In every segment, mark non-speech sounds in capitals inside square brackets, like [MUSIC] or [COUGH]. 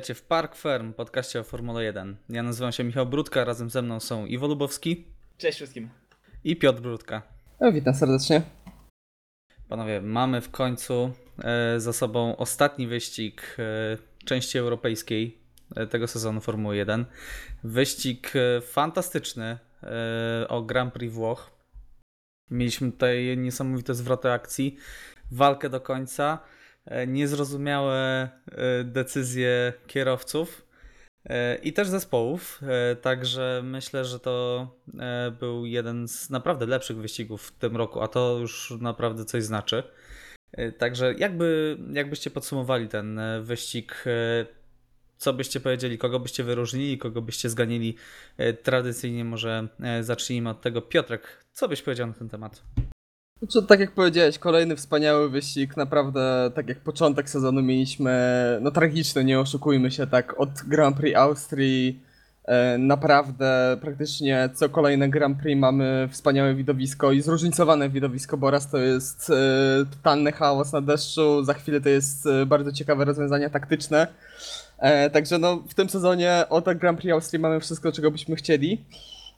Witajcie w Park Firm, podcaście o Formule 1. Ja nazywam się Michał Brudka, razem ze mną są Iwo Lubowski Cześć wszystkim. i Piotr Brudka. No, witam serdecznie. Panowie, mamy w końcu e, za sobą ostatni wyścig e, części europejskiej e, tego sezonu Formuły 1. Wyścig e, fantastyczny e, o Grand Prix Włoch. Mieliśmy tutaj niesamowite zwroty akcji, walkę do końca, niezrozumiałe e, decyzje kierowców e, i też zespołów. e, Także myślę, że to e, był jeden z naprawdę lepszych wyścigów w tym roku, a to już naprawdę coś znaczy. E, Także jakby, jakbyście podsumowali ten e, wyścig, e, co byście powiedzieli, kogo byście wyróżnili, kogo byście zganili? E, Tradycyjnie może e, zacznijmy od tego. Piotrek, co byś powiedział na ten temat? Znaczy, tak jak powiedziałeś, kolejny wspaniały wyścig. Naprawdę, tak jak początek sezonu mieliśmy, no tragiczny, nie oszukujmy się, tak od Grand Prix Austrii. E, naprawdę, praktycznie co kolejne Grand Prix mamy wspaniałe widowisko i zróżnicowane widowisko, bo raz to jest e, totalny chaos na deszczu, za chwilę to jest e, bardzo ciekawe rozwiązania taktyczne. E, także no, w tym sezonie od Grand Prix Austrii mamy wszystko, czego byśmy chcieli.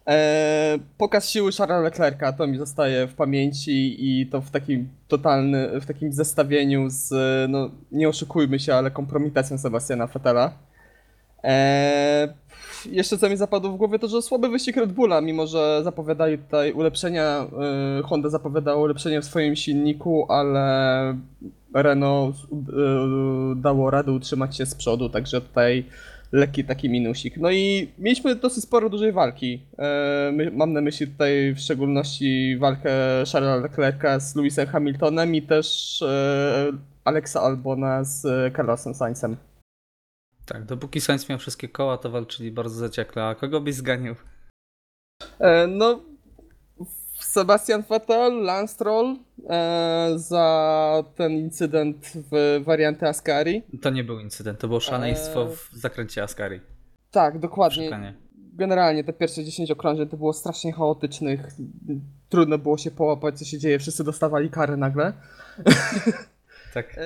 E, pokaz siły Charlesa Leclerca to mi zostaje w pamięci i to w takim totalny, w takim zestawieniu z, no nie oszukujmy się, ale kompromitacją Sebastiana Vettela. E, jeszcze co mi zapadło w głowie to, że słaby wyścig Red Bulla, mimo że zapowiadali tutaj ulepszenia, e, Honda zapowiadała ulepszenia w swoim silniku, ale Renault dało radę utrzymać się z przodu, także tutaj lekki taki minusik. No i mieliśmy dosyć sporo dużej walki. E, mam na myśli tutaj w szczególności walkę Charlesa Leclerca z Lewisem Hamiltonem i też e, Alexa Albona z e, Carlosem Sainzem. Tak, dopóki Sainz miał wszystkie koła, to walczyli bardzo zaciekle. A kogo byś zganił? No, Sebastian Vettel, Lance Stroll e, za ten incydent w warianty Ascari. To nie był incydent, to było szaleństwo Eee. w zakręcie Ascari. Tak, dokładnie. Generalnie te pierwsze 10 okrążeń to było strasznie chaotycznych. Trudno było się połapać, co się dzieje. Wszyscy dostawali kary nagle. [LAUGHS] Tak. E,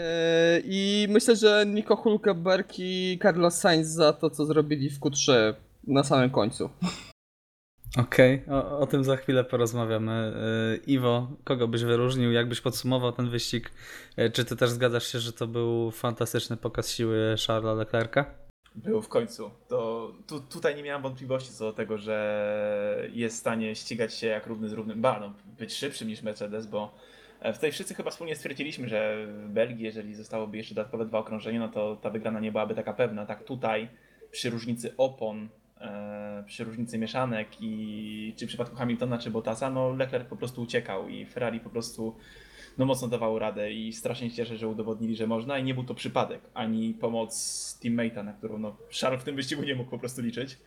I myślę, że Nico Hulkenberg i Carlos Sainz za to, co zrobili w Q3 na samym końcu. Okej, o, o tym za chwilę porozmawiamy. Yy, Iwo, kogo byś wyróżnił? Jak byś podsumował ten wyścig? Yy, Czy ty też zgadzasz się, że to był fantastyczny pokaz siły Charlesa Leclerca? Był w końcu. To tu, tutaj nie miałem wątpliwości co do tego, że jest w stanie ścigać się jak równy z równym. Ba, no, być szybszym niż Mercedes, bo e, tutaj wszyscy chyba wspólnie stwierdziliśmy, że w Belgii, jeżeli zostałoby jeszcze dodatkowe dwa okrążenia, no to ta wygrana nie byłaby taka pewna. Tak tutaj, przy różnicy opon, przy różnicy mieszanek i czy w przypadku Hamiltona czy Bottasa, no Leclerc po prostu uciekał i Ferrari po prostu no mocno dawało radę i strasznie się cieszę, że udowodnili, że można i nie był to przypadek, ani pomoc teammate'a, na którą no, Charles w tym wyścigu nie mógł po prostu liczyć.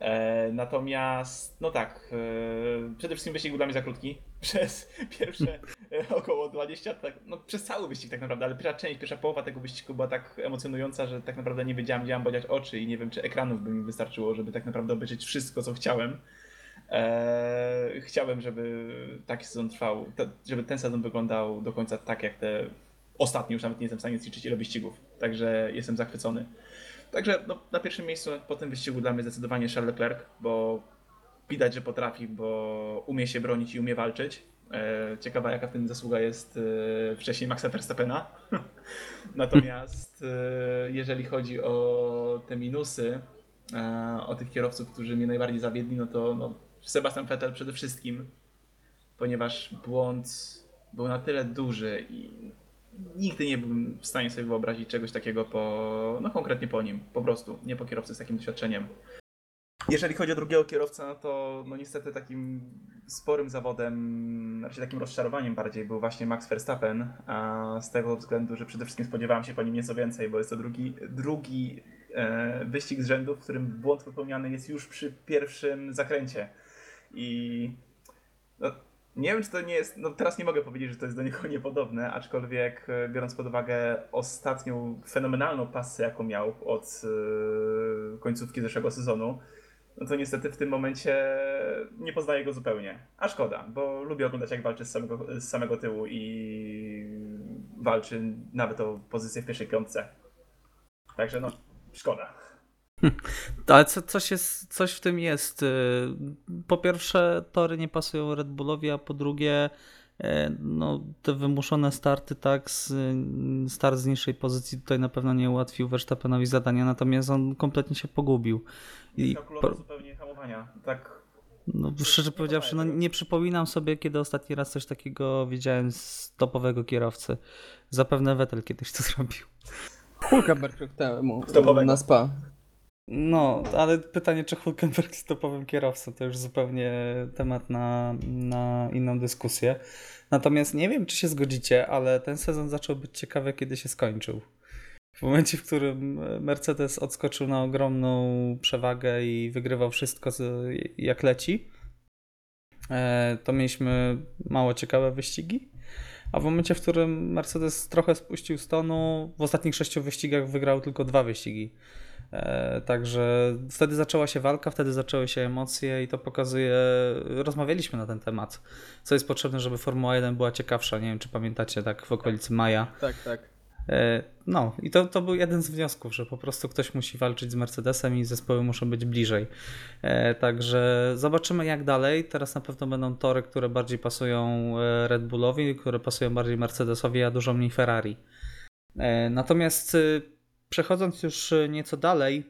E, natomiast, no tak, e, przede wszystkim wyścig był dla mnie za krótki. [LAUGHS] Przez pierwsze e, około 20, tak, no przez cały wyścig tak naprawdę, ale pierwsza część, pierwsza połowa tego wyścigu była tak emocjonująca, że tak naprawdę nie wiedziałem, gdzie mam badzać oczy i nie wiem, czy ekranów by mi wystarczyło, żeby tak naprawdę obejrzeć wszystko, co chciałem. Eee, chciałem, żeby taki sezon trwał, te, żeby ten sezon wyglądał do końca tak jak te ostatnie, już nawet nie jestem w stanie zliczyć ile wyścigów, także jestem zachwycony. Także no, na pierwszym miejscu po tym wyścigu dla mnie zdecydowanie Charles Leclerc, bo widać, że potrafi, bo umie się bronić i umie walczyć. Eee, ciekawa jaka w tym zasługa jest e, wcześniej Maxa Verstappena. [LAUGHS] Natomiast e, jeżeli chodzi o te minusy, e, o tych kierowców, którzy mnie najbardziej zawiedli, no to no, Sebastian Vettel przede wszystkim, ponieważ błąd był na tyle duży i nigdy nie byłem w stanie sobie wyobrazić czegoś takiego po, no konkretnie po nim, po prostu, nie po kierowcy z takim doświadczeniem. Jeżeli chodzi o drugiego kierowcę, no to no niestety takim sporym zawodem, raczej takim rozczarowaniem bardziej był właśnie Max Verstappen, a z tego względu, że przede wszystkim spodziewałem się po nim nieco więcej, bo jest to drugi, drugi e, wyścig z rzędu, w którym błąd popełniany jest już przy pierwszym zakręcie. I no, nie wiem, czy to nie jest. No teraz nie mogę powiedzieć, że to jest do niego niepodobne, aczkolwiek e, biorąc pod uwagę ostatnią fenomenalną pasę, jaką miał od e, końcówki zeszłego sezonu, no to niestety w tym momencie nie poznaję go zupełnie. A szkoda, bo lubię oglądać, jak walczy z samego, z samego tyłu i walczy nawet o pozycję w pierwszej piątce. Także no, szkoda. Ale co, coś, jest, coś w tym jest. Y, Po pierwsze, tory nie pasują Red Bullowi, a po drugie, y, no, te wymuszone starty, tak, z, start z niższej pozycji tutaj na pewno nie ułatwił Verstappenowi zadania, natomiast on kompletnie się pogubił. I Kalkulował po, zupełnie hamowania. Tak, no, szczerze powiedziawszy, no, nie przypominam sobie, kiedy ostatni raz coś takiego widziałem z topowego kierowcy. Zapewne Vettel kiedyś to zrobił. Hulkenberg temu na spa. No, ale pytanie, czy Hulkenberg jest topowym kierowcą, to już zupełnie temat na, na inną dyskusję. Natomiast nie wiem, czy się zgodzicie, ale ten sezon zaczął być ciekawy, kiedy się skończył. W momencie, w którym Mercedes odskoczył na ogromną przewagę i wygrywał wszystko jak leci, e, to mieliśmy mało ciekawe wyścigi. A w momencie, w którym Mercedes trochę spuścił z tonu, w ostatnich sześciu wyścigach wygrał tylko dwa wyścigi. E, Także wtedy zaczęła się walka, wtedy zaczęły się emocje i to pokazuje, rozmawialiśmy na ten temat, co jest potrzebne, żeby Formuła 1 była ciekawsza. Nie wiem, czy pamiętacie, tak w okolicy maja. Tak, tak. E, No i to, to był jeden z wniosków, że po prostu ktoś musi walczyć z Mercedesem i zespoły muszą być bliżej. E, Także zobaczymy jak dalej. Teraz na pewno będą tory, które bardziej pasują e, Red Bullowi, które pasują bardziej Mercedesowi, a dużo mniej Ferrari. Natomiast przechodząc już nieco dalej,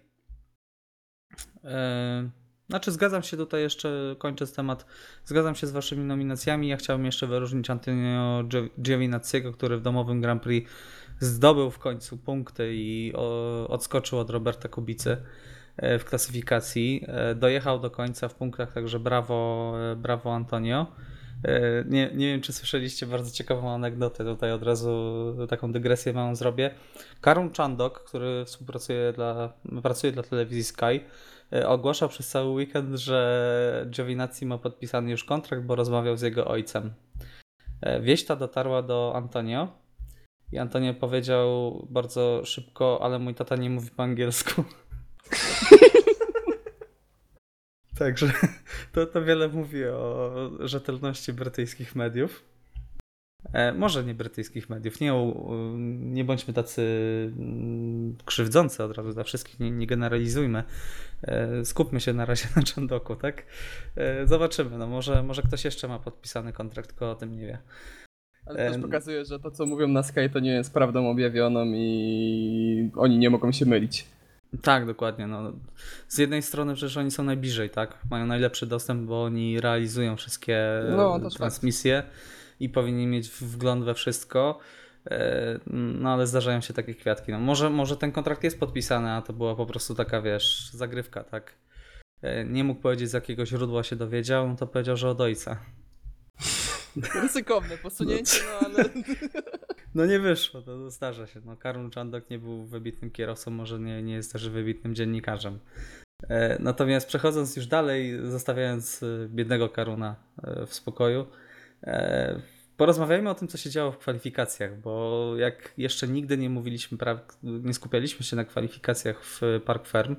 znaczy zgadzam się tutaj jeszcze, kończąc temat, zgadzam się z waszymi nominacjami. Ja chciałbym jeszcze wyróżnić Antonio Gio- Giovinazziego, który w domowym Grand Prix zdobył w końcu punkty i odskoczył od Roberta Kubicy e, w klasyfikacji. E, Dojechał do końca w punktach, także brawo, e, brawo Antonio. Nie, nie wiem, czy słyszeliście bardzo ciekawą anegdotę, tutaj od razu taką dygresję małą zrobię. Karun Chandok, który współpracuje dla, pracuje dla telewizji Sky, ogłaszał przez cały weekend, że Giovinazzi ma podpisany już kontrakt, bo rozmawiał z jego ojcem. Wieść ta dotarła do Antonio i Antonio powiedział bardzo szybko, ale mój tata nie mówi po angielsku. [LAUGHS] Także to, to wiele mówi o rzetelności brytyjskich mediów. E, może nie brytyjskich mediów. Nie, nie bądźmy tacy mm, krzywdzący od razu dla wszystkich, nie, nie generalizujmy. E, skupmy się na razie na Chandoku, tak? E, zobaczymy. No może, może ktoś jeszcze ma podpisany kontrakt, tylko o tym nie wie. Ale też pokazuje, że to co mówią na Sky to nie jest prawdą objawioną i oni nie mogą się mylić. Tak, dokładnie. No. Z jednej strony przecież oni są najbliżej, tak? Mają najlepszy dostęp, bo oni realizują wszystkie No, e, transmisje i powinni mieć wgląd we wszystko. E, No ale zdarzają się takie kwiatki. No, może, może ten kontrakt jest podpisany, a to była po prostu taka, wiesz, zagrywka, tak? E, Nie mógł powiedzieć, z jakiego źródła się dowiedział, no to powiedział, że od ojca. [LAUGHS] Ryzykowne posunięcie, no ale... [LAUGHS] No nie wyszło, to, to zdarza się. No, Karol Czandok nie był wybitnym kierowcą, może nie, nie jest też wybitnym dziennikarzem. E, Natomiast przechodząc już dalej, zostawiając e, biednego Karuna e, w spokoju, e, porozmawiajmy o tym, co się działo w kwalifikacjach, bo jak jeszcze nigdy nie mówiliśmy, nie skupialiśmy się na kwalifikacjach w Park Ferm,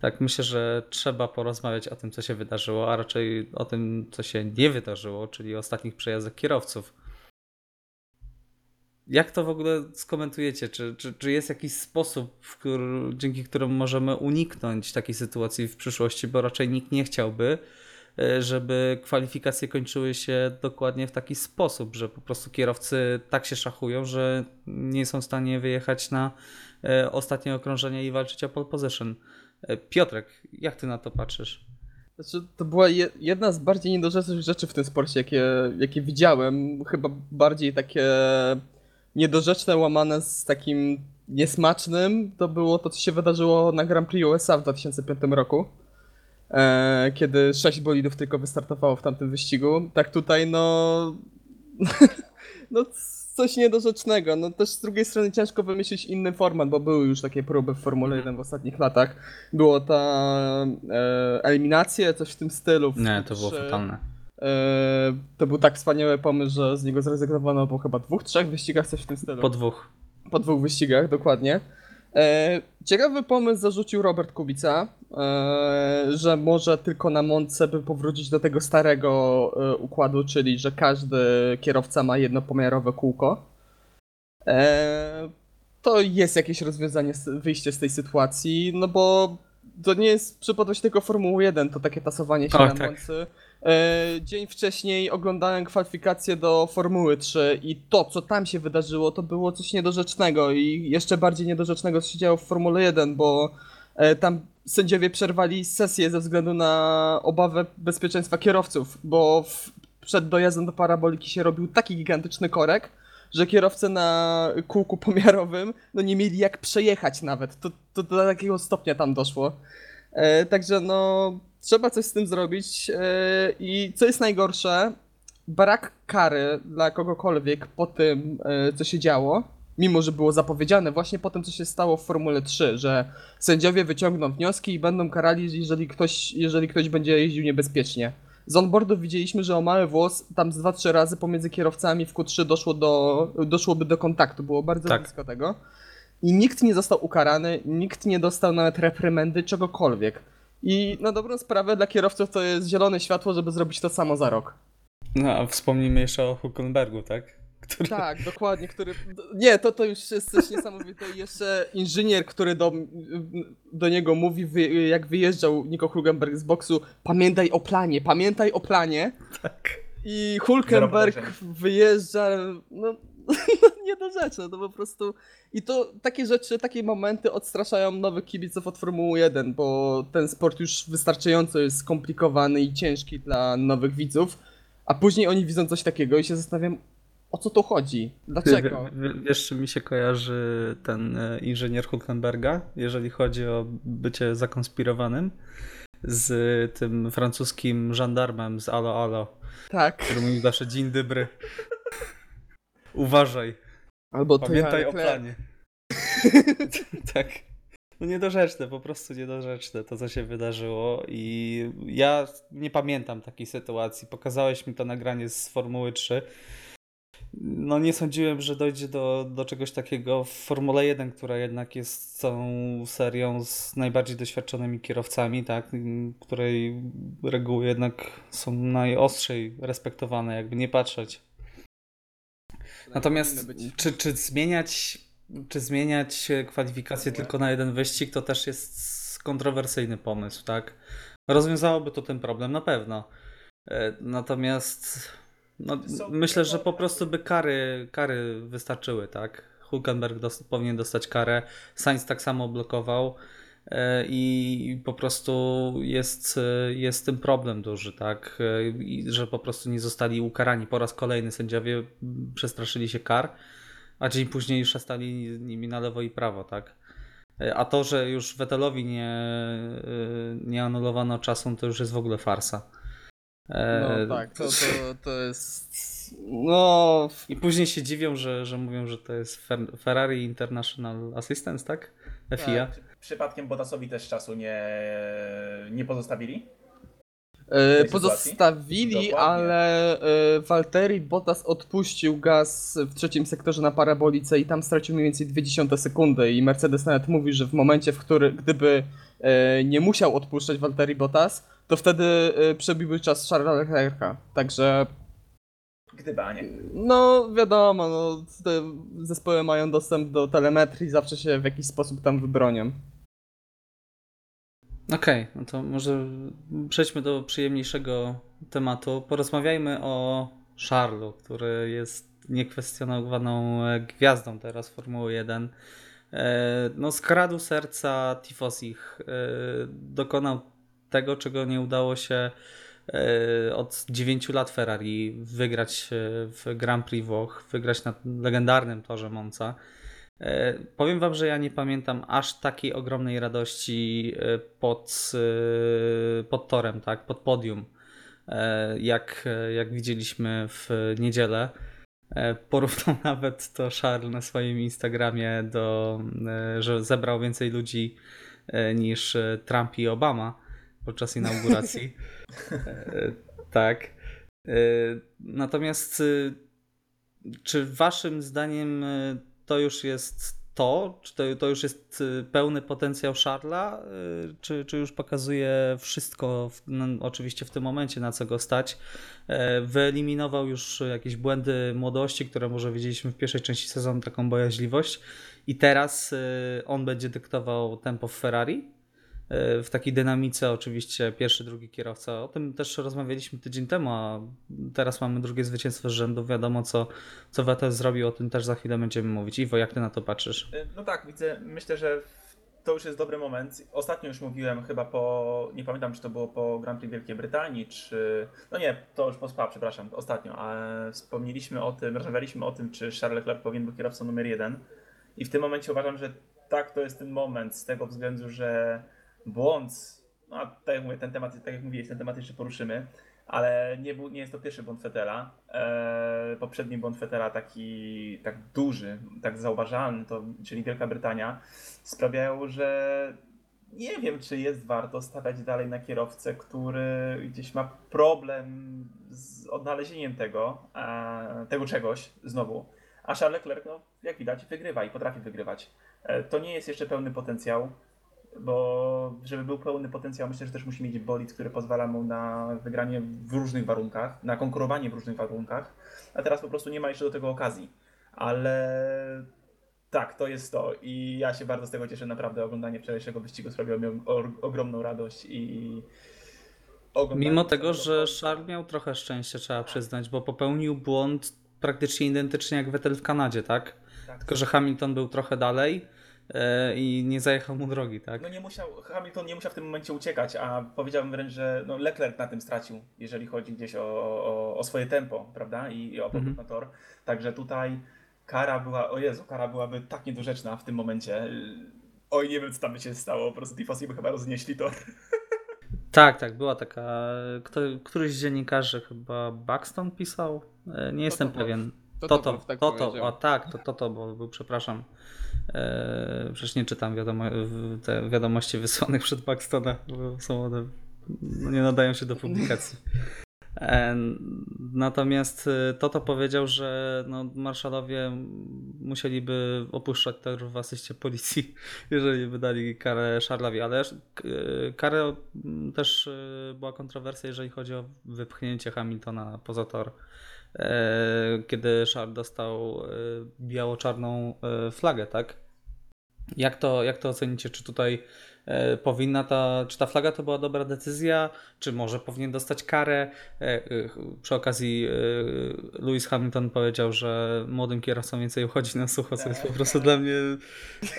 tak myślę, że trzeba porozmawiać o tym, co się wydarzyło, a raczej o tym, co się nie wydarzyło, czyli ostatnich przejazdach kierowców. Jak to w ogóle skomentujecie? Czy, czy, czy jest jakiś sposób, który, dzięki któremu możemy uniknąć takiej sytuacji w przyszłości, bo raczej nikt nie chciałby, e, żeby kwalifikacje kończyły się dokładnie w taki sposób, że po prostu kierowcy tak się szachują, że nie są w stanie wyjechać na e, ostatnie okrążenie i walczyć o pole position. E, Piotrek, jak ty na to patrzysz? Znaczy, to była je, jedna z bardziej niedorzecznych rzeczy w tym sporcie, jakie, jakie widziałem. Chyba bardziej takie niedorzeczne, łamane z takim niesmacznym, to było to, co się wydarzyło na Grand Prix USA w 2005 roku. E, kiedy sześć bolidów tylko wystartowało w tamtym wyścigu. Tak tutaj, no. [LAUGHS] no, coś niedorzecznego. No też z drugiej strony ciężko wymyślić inny format, bo były już takie próby w Formule 1 w ostatnich latach. Było ta e, eliminacje, coś w tym stylu. w Nie, to było fatalne. E, to był tak wspaniały pomysł, że z niego zrezygnowano po chyba dwóch, trzech wyścigach, coś w tym stylu. Po dwóch. Po dwóch wyścigach, dokładnie. E, ciekawy pomysł zarzucił Robert Kubica, że może tylko na Monce by powrócić do tego starego e, układu, czyli że każdy kierowca ma jednopomiarowe kółko. E, to jest jakieś rozwiązanie, wyjście z tej sytuacji, no bo to nie jest przypadłość tylko Formuły 1, to takie tasowanie się O, na tak. Moncy. E, dzień wcześniej oglądałem kwalifikacje do Formuły 3 i to, co tam się wydarzyło, to było coś niedorzecznego i jeszcze bardziej niedorzecznego, co się działo w Formule 1, bo e, tam sędziowie przerwali sesję ze względu na obawę bezpieczeństwa kierowców, bo w, przed dojazdem do paraboliki się robił taki gigantyczny korek, że kierowcy na kółku pomiarowym no nie mieli jak przejechać nawet. To, to do takiego stopnia tam doszło. E, także no trzeba coś z tym zrobić e, i co jest najgorsze, brak kary dla kogokolwiek po tym, e, co się działo, mimo że było zapowiedziane właśnie po tym, co się stało w Formule 3, że sędziowie wyciągną wnioski i będą karali, jeżeli ktoś, jeżeli ktoś będzie jeździł niebezpiecznie. Z onboardów widzieliśmy, że o mały włos tam z 2-3 razy pomiędzy kierowcami w Q3 doszło do, doszłoby do kontaktu, było bardzo Tak. blisko tego. I nikt nie został ukarany, nikt nie dostał nawet reprymendy, czegokolwiek. I na dobrą sprawę dla kierowców to jest zielone światło, żeby zrobić to samo za rok. No, a wspomnijmy jeszcze o Huckenbergu, tak? Który... Tak, dokładnie, który... Nie, to, to już jest coś niesamowite. I jeszcze inżynier, który do, do niego mówi, wy, jak wyjeżdżał Nico Hulkenberg z boksu, pamiętaj o planie, pamiętaj o planie. tak. I Hulkenberg wyjeżdża, no, [LAUGHS] nie do rzeczy, no po prostu. I to takie rzeczy, takie momenty odstraszają nowych kibiców od Formuły 1, bo ten sport już wystarczająco jest skomplikowany i ciężki dla nowych widzów, a później oni widzą coś takiego i się zastanawiam, o co tu chodzi? Dlaczego? Wie- Wiesz, czy mi się kojarzy ten e, inżynier Huckenberga, jeżeli chodzi o bycie zakonspirowanym z tym francuskim żandarmem z Alo Alo, Tak. który mówił zawsze dzień dobry. [LAUGHS] Uważaj, Albo pamiętaj ja, o planie. [LAUGHS] tak. No niedorzeczne, po prostu niedorzeczne to, co się wydarzyło i ja nie pamiętam takiej sytuacji. Pokazałeś mi to nagranie z Formuły 3. No nie sądziłem, że dojdzie do, do czegoś takiego w Formule 1, która jednak jest całą serią z najbardziej doświadczonymi kierowcami, tak, której reguły jednak są najostrzej respektowane, jakby nie patrzeć. Natomiast Powinny być. czy, czy zmieniać czy zmieniać kwalifikacje tylko na jeden wyścig, to też jest kontrowersyjny pomysł, tak? Rozwiązałoby to ten problem na pewno. E, Natomiast no, myślę, że po prostu by kary, kary wystarczyły, tak? Hulkenberg dos- powinien dostać karę, Sainz tak samo blokował e, i po prostu jest, e, jest tym problem duży, tak? I że po prostu nie zostali ukarani po raz kolejny. Sędziowie przestraszyli się kar, a dzień później szastali nimi na lewo i prawo, tak? A to, że już Vettelowi nie, nie anulowano czasu, to już jest w ogóle farsa. E, No tak, to, to, to jest... No... I później się dziwią, że, że mówią, że to jest Fer- Ferrari International Assistance, tak? FIA. Przy- Przypadkiem Botasowi też czasu nie, nie pozostawili? E, pozostawili, sytuacji? ale e, Valtteri Bottas odpuścił gaz w trzecim sektorze na parabolice i tam stracił mniej więcej 0,2 sekundy i Mercedes nawet mówi, że w momencie, w którym gdyby e, nie musiał odpuszczać Valtteri Bottas, to wtedy e, przebiłby czas Charlesa Leclerca. Także Gdyby, a nie. no wiadomo, no, te zespoły mają dostęp do telemetrii, zawsze się w jakiś sposób tam wybronią. Okej, no to może przejdźmy do przyjemniejszego tematu. Porozmawiajmy o Charlu, który jest niekwestionowaną e, gwiazdą teraz Formuły 1. E, No, skradł serca Tifosich. E, Dokonał tego, czego nie udało się e, od 9 lat Ferrari wygrać e, w Grand Prix Włoch, wygrać na legendarnym torze Monza. E, Powiem wam, że ja nie pamiętam aż takiej ogromnej radości pod, pod torem, tak, pod podium, jak, jak widzieliśmy w niedzielę. Porównał [LAUGHS] nawet to Charles na swoim Instagramie do, że zebrał więcej ludzi niż Trump i Obama podczas inauguracji. [LAUGHS] E, Tak. E, Natomiast e, czy waszym zdaniem to już jest to? Czy to, to już jest pełny potencjał Szarla? Czy, czy już pokazuje wszystko, w, no, oczywiście w tym momencie, na co go stać? Wyeliminował już jakieś błędy młodości, które może widzieliśmy w pierwszej części sezonu, taką bojaźliwość. I teraz on będzie dyktował tempo w Ferrari. W takiej dynamice, oczywiście, pierwszy, drugi kierowca. O tym też rozmawialiśmy tydzień temu, a teraz mamy drugie zwycięstwo z rzędu. Wiadomo, co, co Vettel zrobił, o tym też za chwilę będziemy mówić. Iwo, jak ty na to patrzysz? Y, No tak, widzę, myślę, że to już jest dobry moment. Ostatnio już mówiłem chyba po, nie pamiętam czy to było po Grand Prix Wielkiej Brytanii, czy, no nie, to już po SPA, przepraszam, ostatnio, ale wspomnieliśmy o tym, rozmawialiśmy o tym, czy Charles Leclerc powinien być kierowcą numer jeden i w tym momencie uważam, że tak, to jest ten moment, z tego względu, że błąd, no tak jak mówię, ten temat, tak jak mówiłeś, ten temat jeszcze poruszymy, ale nie, był, nie jest to pierwszy błąd Fetela. Eee, poprzedni błąd Fetela, taki tak duży, tak zauważalny, to, czyli Wielka Brytania, sprawiają, że nie wiem, czy jest warto stawiać dalej na kierowcę, który gdzieś ma problem z odnalezieniem tego, e, tego czegoś znowu. A Charles Leclerc, no, jak widać, wygrywa i potrafi wygrywać. E, to nie jest jeszcze pełny potencjał, bo żeby był pełny potencjał, myślę, że też musi mieć bolid, który pozwala mu na wygranie w różnych warunkach, na konkurowanie w różnych warunkach, a teraz po prostu nie ma jeszcze do tego okazji. Ale tak, to jest to. I ja się bardzo z tego cieszę, naprawdę oglądanie wczorajszego wyścigu sprawiło mi ogromną radość i Mimo tego, że Charles miał trochę szczęścia, trzeba przyznać, bo popełnił błąd praktycznie identycznie jak Vettel w Kanadzie, tak? tak, Tylko, że Hamilton był trochę dalej i nie zajechał mu drogi, tak? No nie musiał, Hamilton nie musiał w tym momencie uciekać, a powiedziałbym wręcz, że no Leclerc na tym stracił, jeżeli chodzi gdzieś o, o, o swoje tempo, prawda? I, i o powrót Mhm. tor. Także tutaj kara była, o Jezu, kara byłaby tak niedorzeczna w tym momencie. Oj, nie wiem co tam by się stało, po prostu Tifosi by chyba roznieśli tor. [LAUGHS] Tak, tak, była taka. Kto, któryś z dziennikarzy, chyba Buxton pisał? E, Nie jestem Wolf. pewien. Toto Toto, tak Toto, a tak, to Toto, bo był, przepraszam. E, przecież nie czytam wiadomo, te wiadomości wysłanych przed Buxtona, bo są one, no nie nadają się do publikacji. E, Natomiast e, Toto powiedział, że no, marszalowie musieliby opuszczać tor w asyście policji, [LAUGHS] jeżeli by dali karę Charlesowi, ale e, karę też e, była kontrowersja, jeżeli chodzi o wypchnięcie Hamiltona poza tor e, kiedy Charles dostał e, biało-czarną e, flagę, tak? Jak to, jak to ocenicie? Czy tutaj e, powinna ta, czy ta flaga to była dobra decyzja, czy może powinien dostać karę? E, e, Przy okazji e, Lewis Hamilton powiedział, że młodym kierowcom więcej uchodzi na sucho, co jest po prostu dla mnie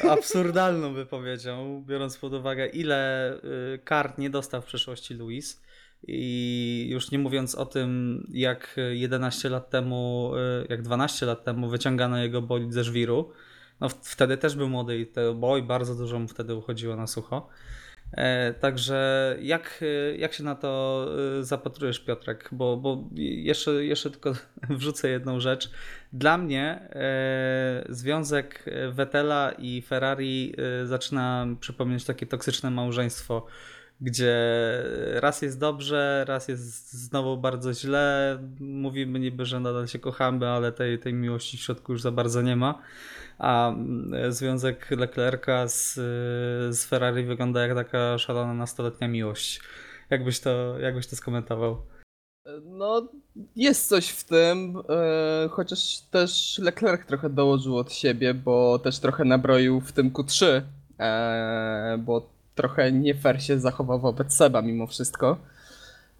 absurdalną wypowiedzią, biorąc pod uwagę ile e, kart nie dostał w przeszłości Lewis. I już nie mówiąc o tym, jak 11 lat temu, y, jak 12 lat temu wyciągano jego bolid ze żwiru. No wtedy też był młody i to boj bardzo dużo mu wtedy uchodziło na sucho. E, także jak, y, jak się na to zapatrujesz, Piotrek? Bo, bo jeszcze, jeszcze tylko [LAUGHS] wrzucę jedną rzecz. Dla mnie e, związek Vettela i Ferrari e, zaczyna przypominać takie toksyczne małżeństwo gdzie raz jest dobrze, raz jest znowu bardzo źle. Mówimy niby, że nadal się kochamy, ale tej, tej miłości w środku już za bardzo nie ma. A mm, związek Leclerca z, z Ferrari wygląda jak taka szalona nastoletnia miłość. Jakbyś to, jakbyś to skomentował? No, jest coś w tym, e, chociaż też Leclerc trochę dołożył od siebie, bo też trochę nabroił w tym Q3, e, bo trochę nie fair się zachował wobec Seba mimo wszystko.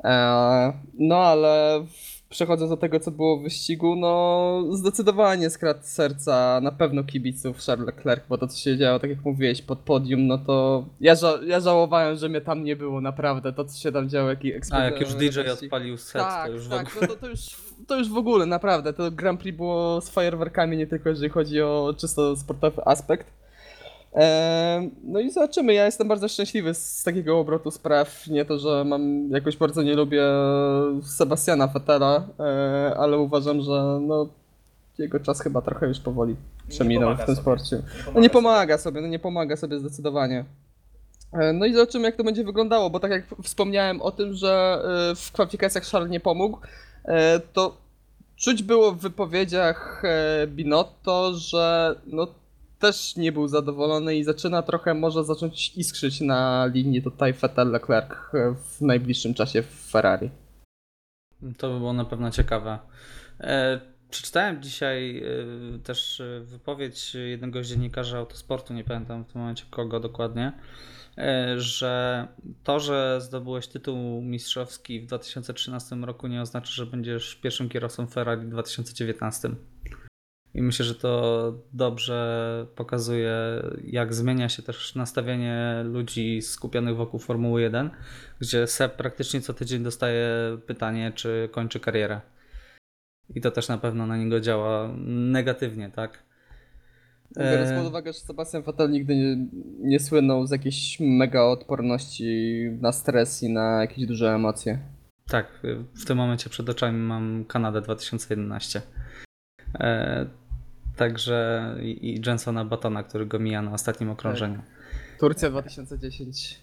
E, no ale w- przechodząc do tego, co było w wyścigu, no zdecydowanie skradł serca na pewno kibiców Charles Leclerc, bo to, co się działo, tak jak mówiłeś, pod podium, no to ja, ża- ja żałowałem, że mnie tam nie było, naprawdę, to, co się tam działo, jaki A jak już eksperyment DJ odpalił set, Tak, to już w tak, ogóle... no to, to, już, to już w ogóle, naprawdę. To Grand Prix było z fajerwerkami, nie tylko jeżeli chodzi o czysto sportowy aspekt. No i zobaczymy, ja jestem bardzo szczęśliwy z takiego obrotu spraw. Nie to, że mam jakoś bardzo nie lubię Sebastiana Vettela, e, ale uważam, że no, jego czas chyba trochę już powoli przeminął w pomaga tym sobie. sporcie. No nie pomaga sobie, no nie pomaga sobie zdecydowanie. E, No i zobaczymy jak to będzie wyglądało, bo tak jak wspomniałem o tym, że e, w kwalifikacjach Charles nie pomógł, to czuć było w wypowiedziach Binotto, że no też nie był zadowolony i zaczyna trochę może zacząć iskrzyć na linii tutaj Vettel-Leclerc w najbliższym czasie w Ferrari. To by było na pewno ciekawe. E, przeczytałem dzisiaj e, też e, wypowiedź jednego z dziennikarzy autosportu, nie pamiętam w tym momencie kogo dokładnie, e, że to, że zdobyłeś tytuł mistrzowski w 2013 roku nie oznacza, że będziesz pierwszym kierowcą Ferrari w 2019. I myślę, że to dobrze pokazuje, jak zmienia się też nastawienie ludzi skupionych wokół Formuły 1, gdzie Seb praktycznie co tydzień dostaje pytanie, czy kończy karierę. I to też na pewno na niego działa negatywnie, tak? Biorąc E, pod uwagę, że Sebastian Vettel nigdy nie, nie słynął z jakiejś mega odporności na stres i na jakieś duże emocje. Tak, w tym momencie przed oczami mam Kanadę 2011. Także i, i Jensona Batona, który go mija na ostatnim okrążeniu. Turcja 2010.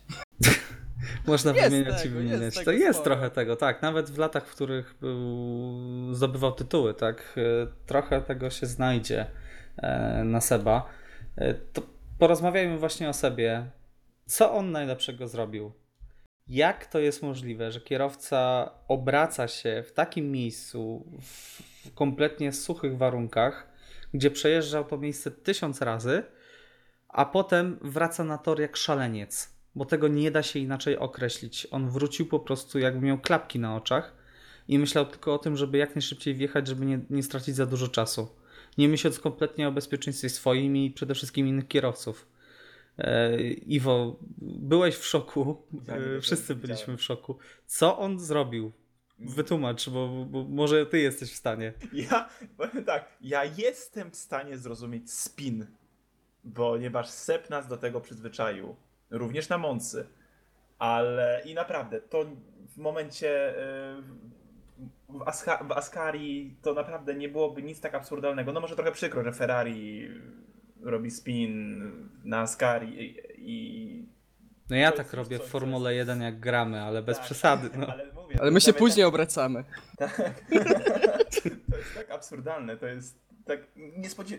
[LAUGHS] Można Jest wymieniać i tego, wymieniać. jest to jest sporo. trochę tego, tak. Nawet w latach, w których zdobywał tytuły, tak. e, Trochę tego się znajdzie e, na Seba. E, To porozmawiajmy właśnie o sobie. Co on najlepszego zrobił? Jak to jest możliwe, że kierowca obraca się w takim miejscu, w kompletnie suchych warunkach, gdzie przejeżdżał to miejsce tysiąc razy, a potem wraca na tor jak szaleniec, bo tego nie da się inaczej określić. On wrócił po prostu, jakby miał klapki na oczach i myślał tylko o tym, żeby jak najszybciej wjechać, żeby nie, nie stracić za dużo czasu. Nie myśląc kompletnie o bezpieczeństwie swoim i przede wszystkim innych kierowców. E, Iwo, byłeś w szoku. Nie E, wiem, Wszyscy widziałem. byliśmy w szoku. Co on zrobił? Wytłumacz, bo, bo może ty jesteś w stanie. Ja, powiem tak, ja jestem w stanie zrozumieć spin, ponieważ Sep nas do tego przyzwyczaił, również na Moncy. Ale i naprawdę, to w momencie y, w, Aska, w Ascari to naprawdę nie byłoby nic tak absurdalnego. No może trochę przykro, że Ferrari robi spin na Ascari i, i No ja tak robię w Formule jest- 1 jak gramy, ale bez tak, przesady. No. [LAUGHS] Ale, mówię, Ale my się później obracamy. tak. [LAUGHS] to jest tak absurdalne, to jest tak niespodzie...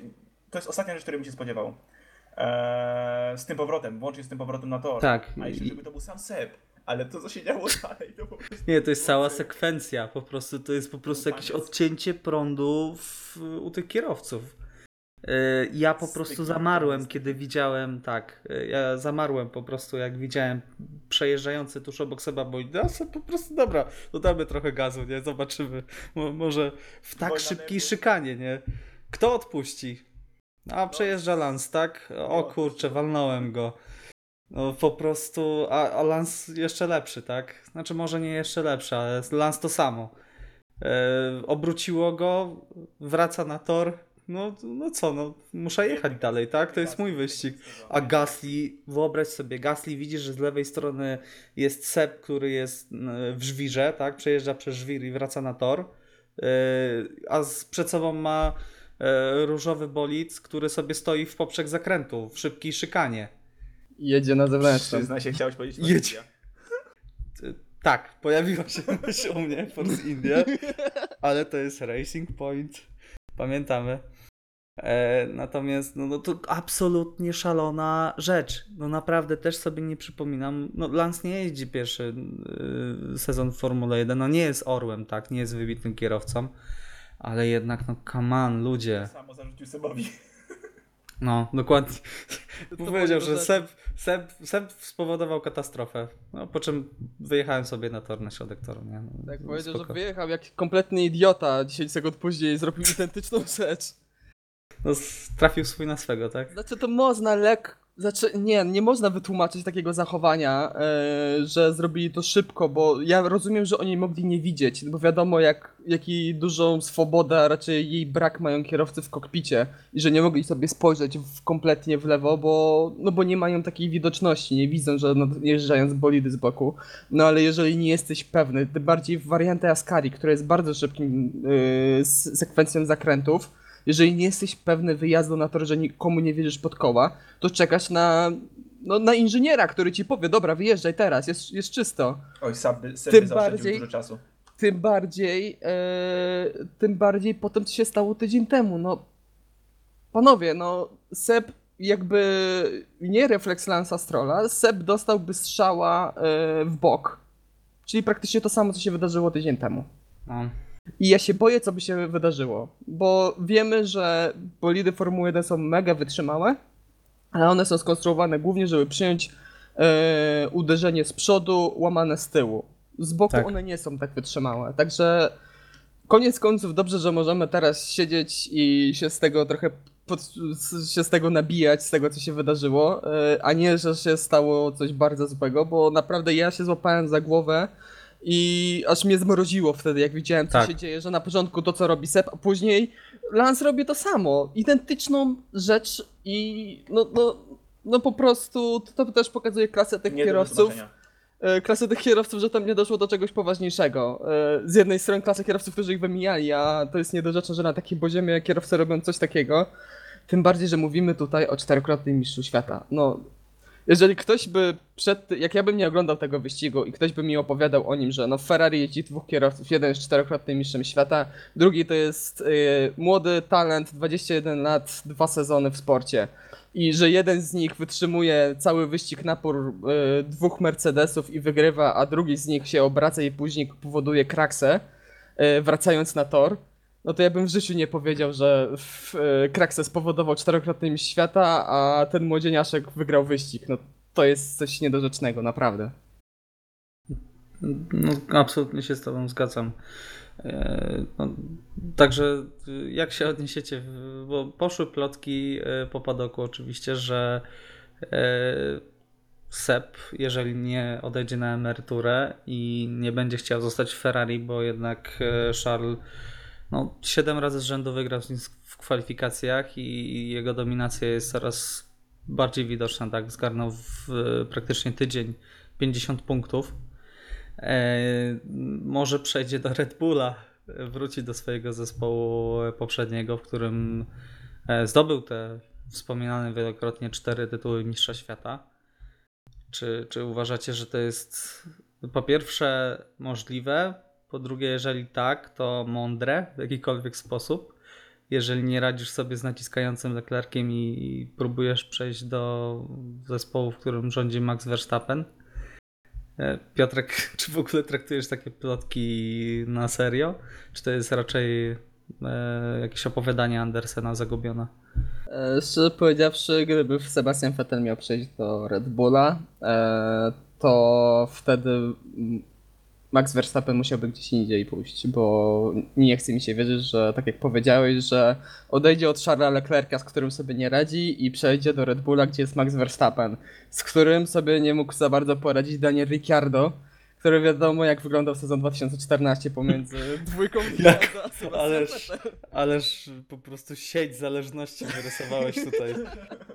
To jest ostatnia rzecz, której bym się spodziewał. Eee, z tym powrotem, włącznie z tym powrotem na tor. Tak. A jeszcze żeby to był sam Seb. Ale to, co się działo [LAUGHS] dalej, to po prostu... Nie, to jest cała sekwencja. Po prostu to jest po prostu jakieś odcięcie prądu w, u tych kierowców. Yy, Ja po prostu zamarłem, kiedy widziałem, tak, yy, ja zamarłem po prostu, jak widziałem przejeżdżający tuż obok Seba. No, se po prostu, dobra, dodamy trochę gazu, nie? Zobaczymy. Mo, może w tak szybkiej szykanie, nie? Kto odpuści? A przejeżdża Lance, tak? O No. kurczę, walnąłem go. No po prostu, a, a Lance jeszcze lepszy, tak? Znaczy może nie jeszcze lepszy, ale Lance to samo. E, obróciło go, wraca na tor. No, no co, no muszę jechać dalej, tak? To jest mój wyścig. A Gasly, wyobraź sobie, Gasly widzi, że z lewej strony jest Seb, który jest e, w żwirze, tak? Przejeżdża przez żwir i wraca na tor. E, A z, przed sobą ma e, różowy bolid, który sobie stoi w poprzek zakrętu, w szybkiej szykanie. Jedzie na zewnętrzną. Przyznaj się, chciałeś powiedzieć. Forsythia. Tak, pojawiła się [LAUGHS] myśl u mnie Force India, ale to jest Racing Point. Pamiętamy. E, natomiast no, no to absolutnie szalona rzecz. No naprawdę też sobie nie przypominam. No Lance nie jeździ pierwszy y, sezon w Formule 1. No nie jest orłem, tak, nie jest wybitnym kierowcą. Ale jednak, no come on, ludzie. Samo zarzucił Sebowi. [LAUGHS] No, dokładnie. To [LAUGHS] Powiedział, że Seb, Seb, Seb spowodował katastrofę. No, po czym wyjechałem sobie na tor, na środek toru. Nie? No, Tak powiedział, spoko. że wyjechał jak kompletny idiota. 10 sekund później zrobił [LAUGHS] identyczną rzecz. No, trafił swój na swego, tak? Znaczy to można lek... Znaczy, nie, nie można wytłumaczyć takiego zachowania, e, że zrobili to szybko, bo ja rozumiem, że oni mogli nie widzieć, bo wiadomo jak, jaki dużą swobodę, a raczej jej brak mają kierowcy w kokpicie i że nie mogli sobie spojrzeć w, kompletnie w lewo, bo, no bo nie mają takiej widoczności, nie widzą, że nadjeżdżając bolidy z boku. No ale jeżeli nie jesteś pewny, tym bardziej w wariancie Ascari, która jest bardzo szybkim yy, sekwencją zakrętów, jeżeli nie jesteś pewny wyjazdu na tor, że nikomu nie wierzysz pod koła, to czekasz na, no, na inżyniera, który ci powie, dobra, wyjeżdżaj teraz, jest, jest czysto. Oj, Seb by, Seb Tym bardziej- dużo czasu. Tym bardziej, e, tym bardziej potem co się stało tydzień temu, no. Panowie, no, Seb jakby nie refleks Lansa Strolla, Seb dostałby strzała e, w bok. Czyli praktycznie to samo, co się wydarzyło tydzień temu. No. I ja się boję, co by się wydarzyło, bo wiemy, że bolidy Formuły 1 są mega wytrzymałe, ale one są skonstruowane głównie, żeby przyjąć e, uderzenie z przodu, łamane z tyłu. Z boku Tak. one nie są tak wytrzymałe, także koniec końców dobrze, że możemy teraz siedzieć i się z tego trochę pod, się z tego nabijać, z tego co się wydarzyło, e, a nie, że się stało coś bardzo złego, bo naprawdę ja się złapałem za głowę i aż mnie zmroziło wtedy, jak widziałem, co Tak. się dzieje, że na początku to, co robi Seb, a później Lance robi to samo. Identyczną rzecz i no, no, no po prostu to, to też pokazuje klasę tych Nie kierowców. e, Klasę tych kierowców, że tam nie doszło do czegoś poważniejszego. E, Z jednej strony klasę kierowców, którzy ich wymijali, a to jest niedorzeczne, że na takim poziomie kierowcy robią coś takiego. Tym bardziej, że mówimy tutaj o czterokrotnym mistrzu świata. No, jeżeli ktoś by przed, jak ja bym nie oglądał tego wyścigu i ktoś by mi opowiadał o nim, że no Ferrari jeździ dwóch kierowców, jeden jest czterokrotnym mistrzem świata, drugi to jest y, młody talent, 21 lat, dwa sezony w sporcie i że jeden z nich wytrzymuje cały wyścig napór y, dwóch Mercedesów i wygrywa, a drugi z nich się obraca i później powoduje kraksę, y, wracając na tor, no to ja bym w życiu nie powiedział, że w, y, kraksę spowodował czterokrotny mistrz świata, a ten młodzieniaszek wygrał wyścig. No to jest coś niedorzecznego, naprawdę. No, absolutnie się z Tobą zgadzam. E, No, także y, jak się odniesiecie, bo poszły plotki e, po padoku oczywiście, że e, Sep, jeżeli nie odejdzie na emeryturę i nie będzie chciał zostać w Ferrari, bo jednak e, Charles no, 7 razy z rzędu wygrał w kwalifikacjach i jego dominacja jest coraz bardziej widoczna, tak, zgarnął w praktycznie tydzień 50 punktów. E, może przejdzie do Red Bulla, wróci do swojego zespołu poprzedniego, w którym e, zdobył te wspominane wielokrotnie cztery tytuły Mistrza Świata. Czy, czy uważacie, że to jest po pierwsze możliwe, po drugie, jeżeli tak, to mądre w jakikolwiek sposób? Jeżeli nie radzisz sobie z naciskającym Leclerciem i próbujesz przejść do zespołu, w którym rządzi Max Verstappen, E, Piotrek, [LAUGHS] czy w ogóle traktujesz takie plotki na serio? Czy to jest raczej e, jakieś opowiadanie Andersena zagubione? E, szczerze powiedziawszy, gdyby Sebastian Vettel miał przejść do Red Bulla, to wtedy Max Verstappen musiałby gdzieś indziej pójść, bo nie chce mi się wierzyć, że tak jak powiedziałeś, że odejdzie od Charlesa Leclerca, z którym sobie nie radzi i przejdzie do Red Bulla, gdzie jest Max Verstappen, z którym sobie nie mógł za bardzo poradzić Daniel Ricciardo, który wiadomo jak wyglądał sezon 2014 pomiędzy [LAUGHS] dwójką Jak- Ricciardo a Sebastian Ależ, ależ po prostu sieć zależności wyrysowałeś tutaj.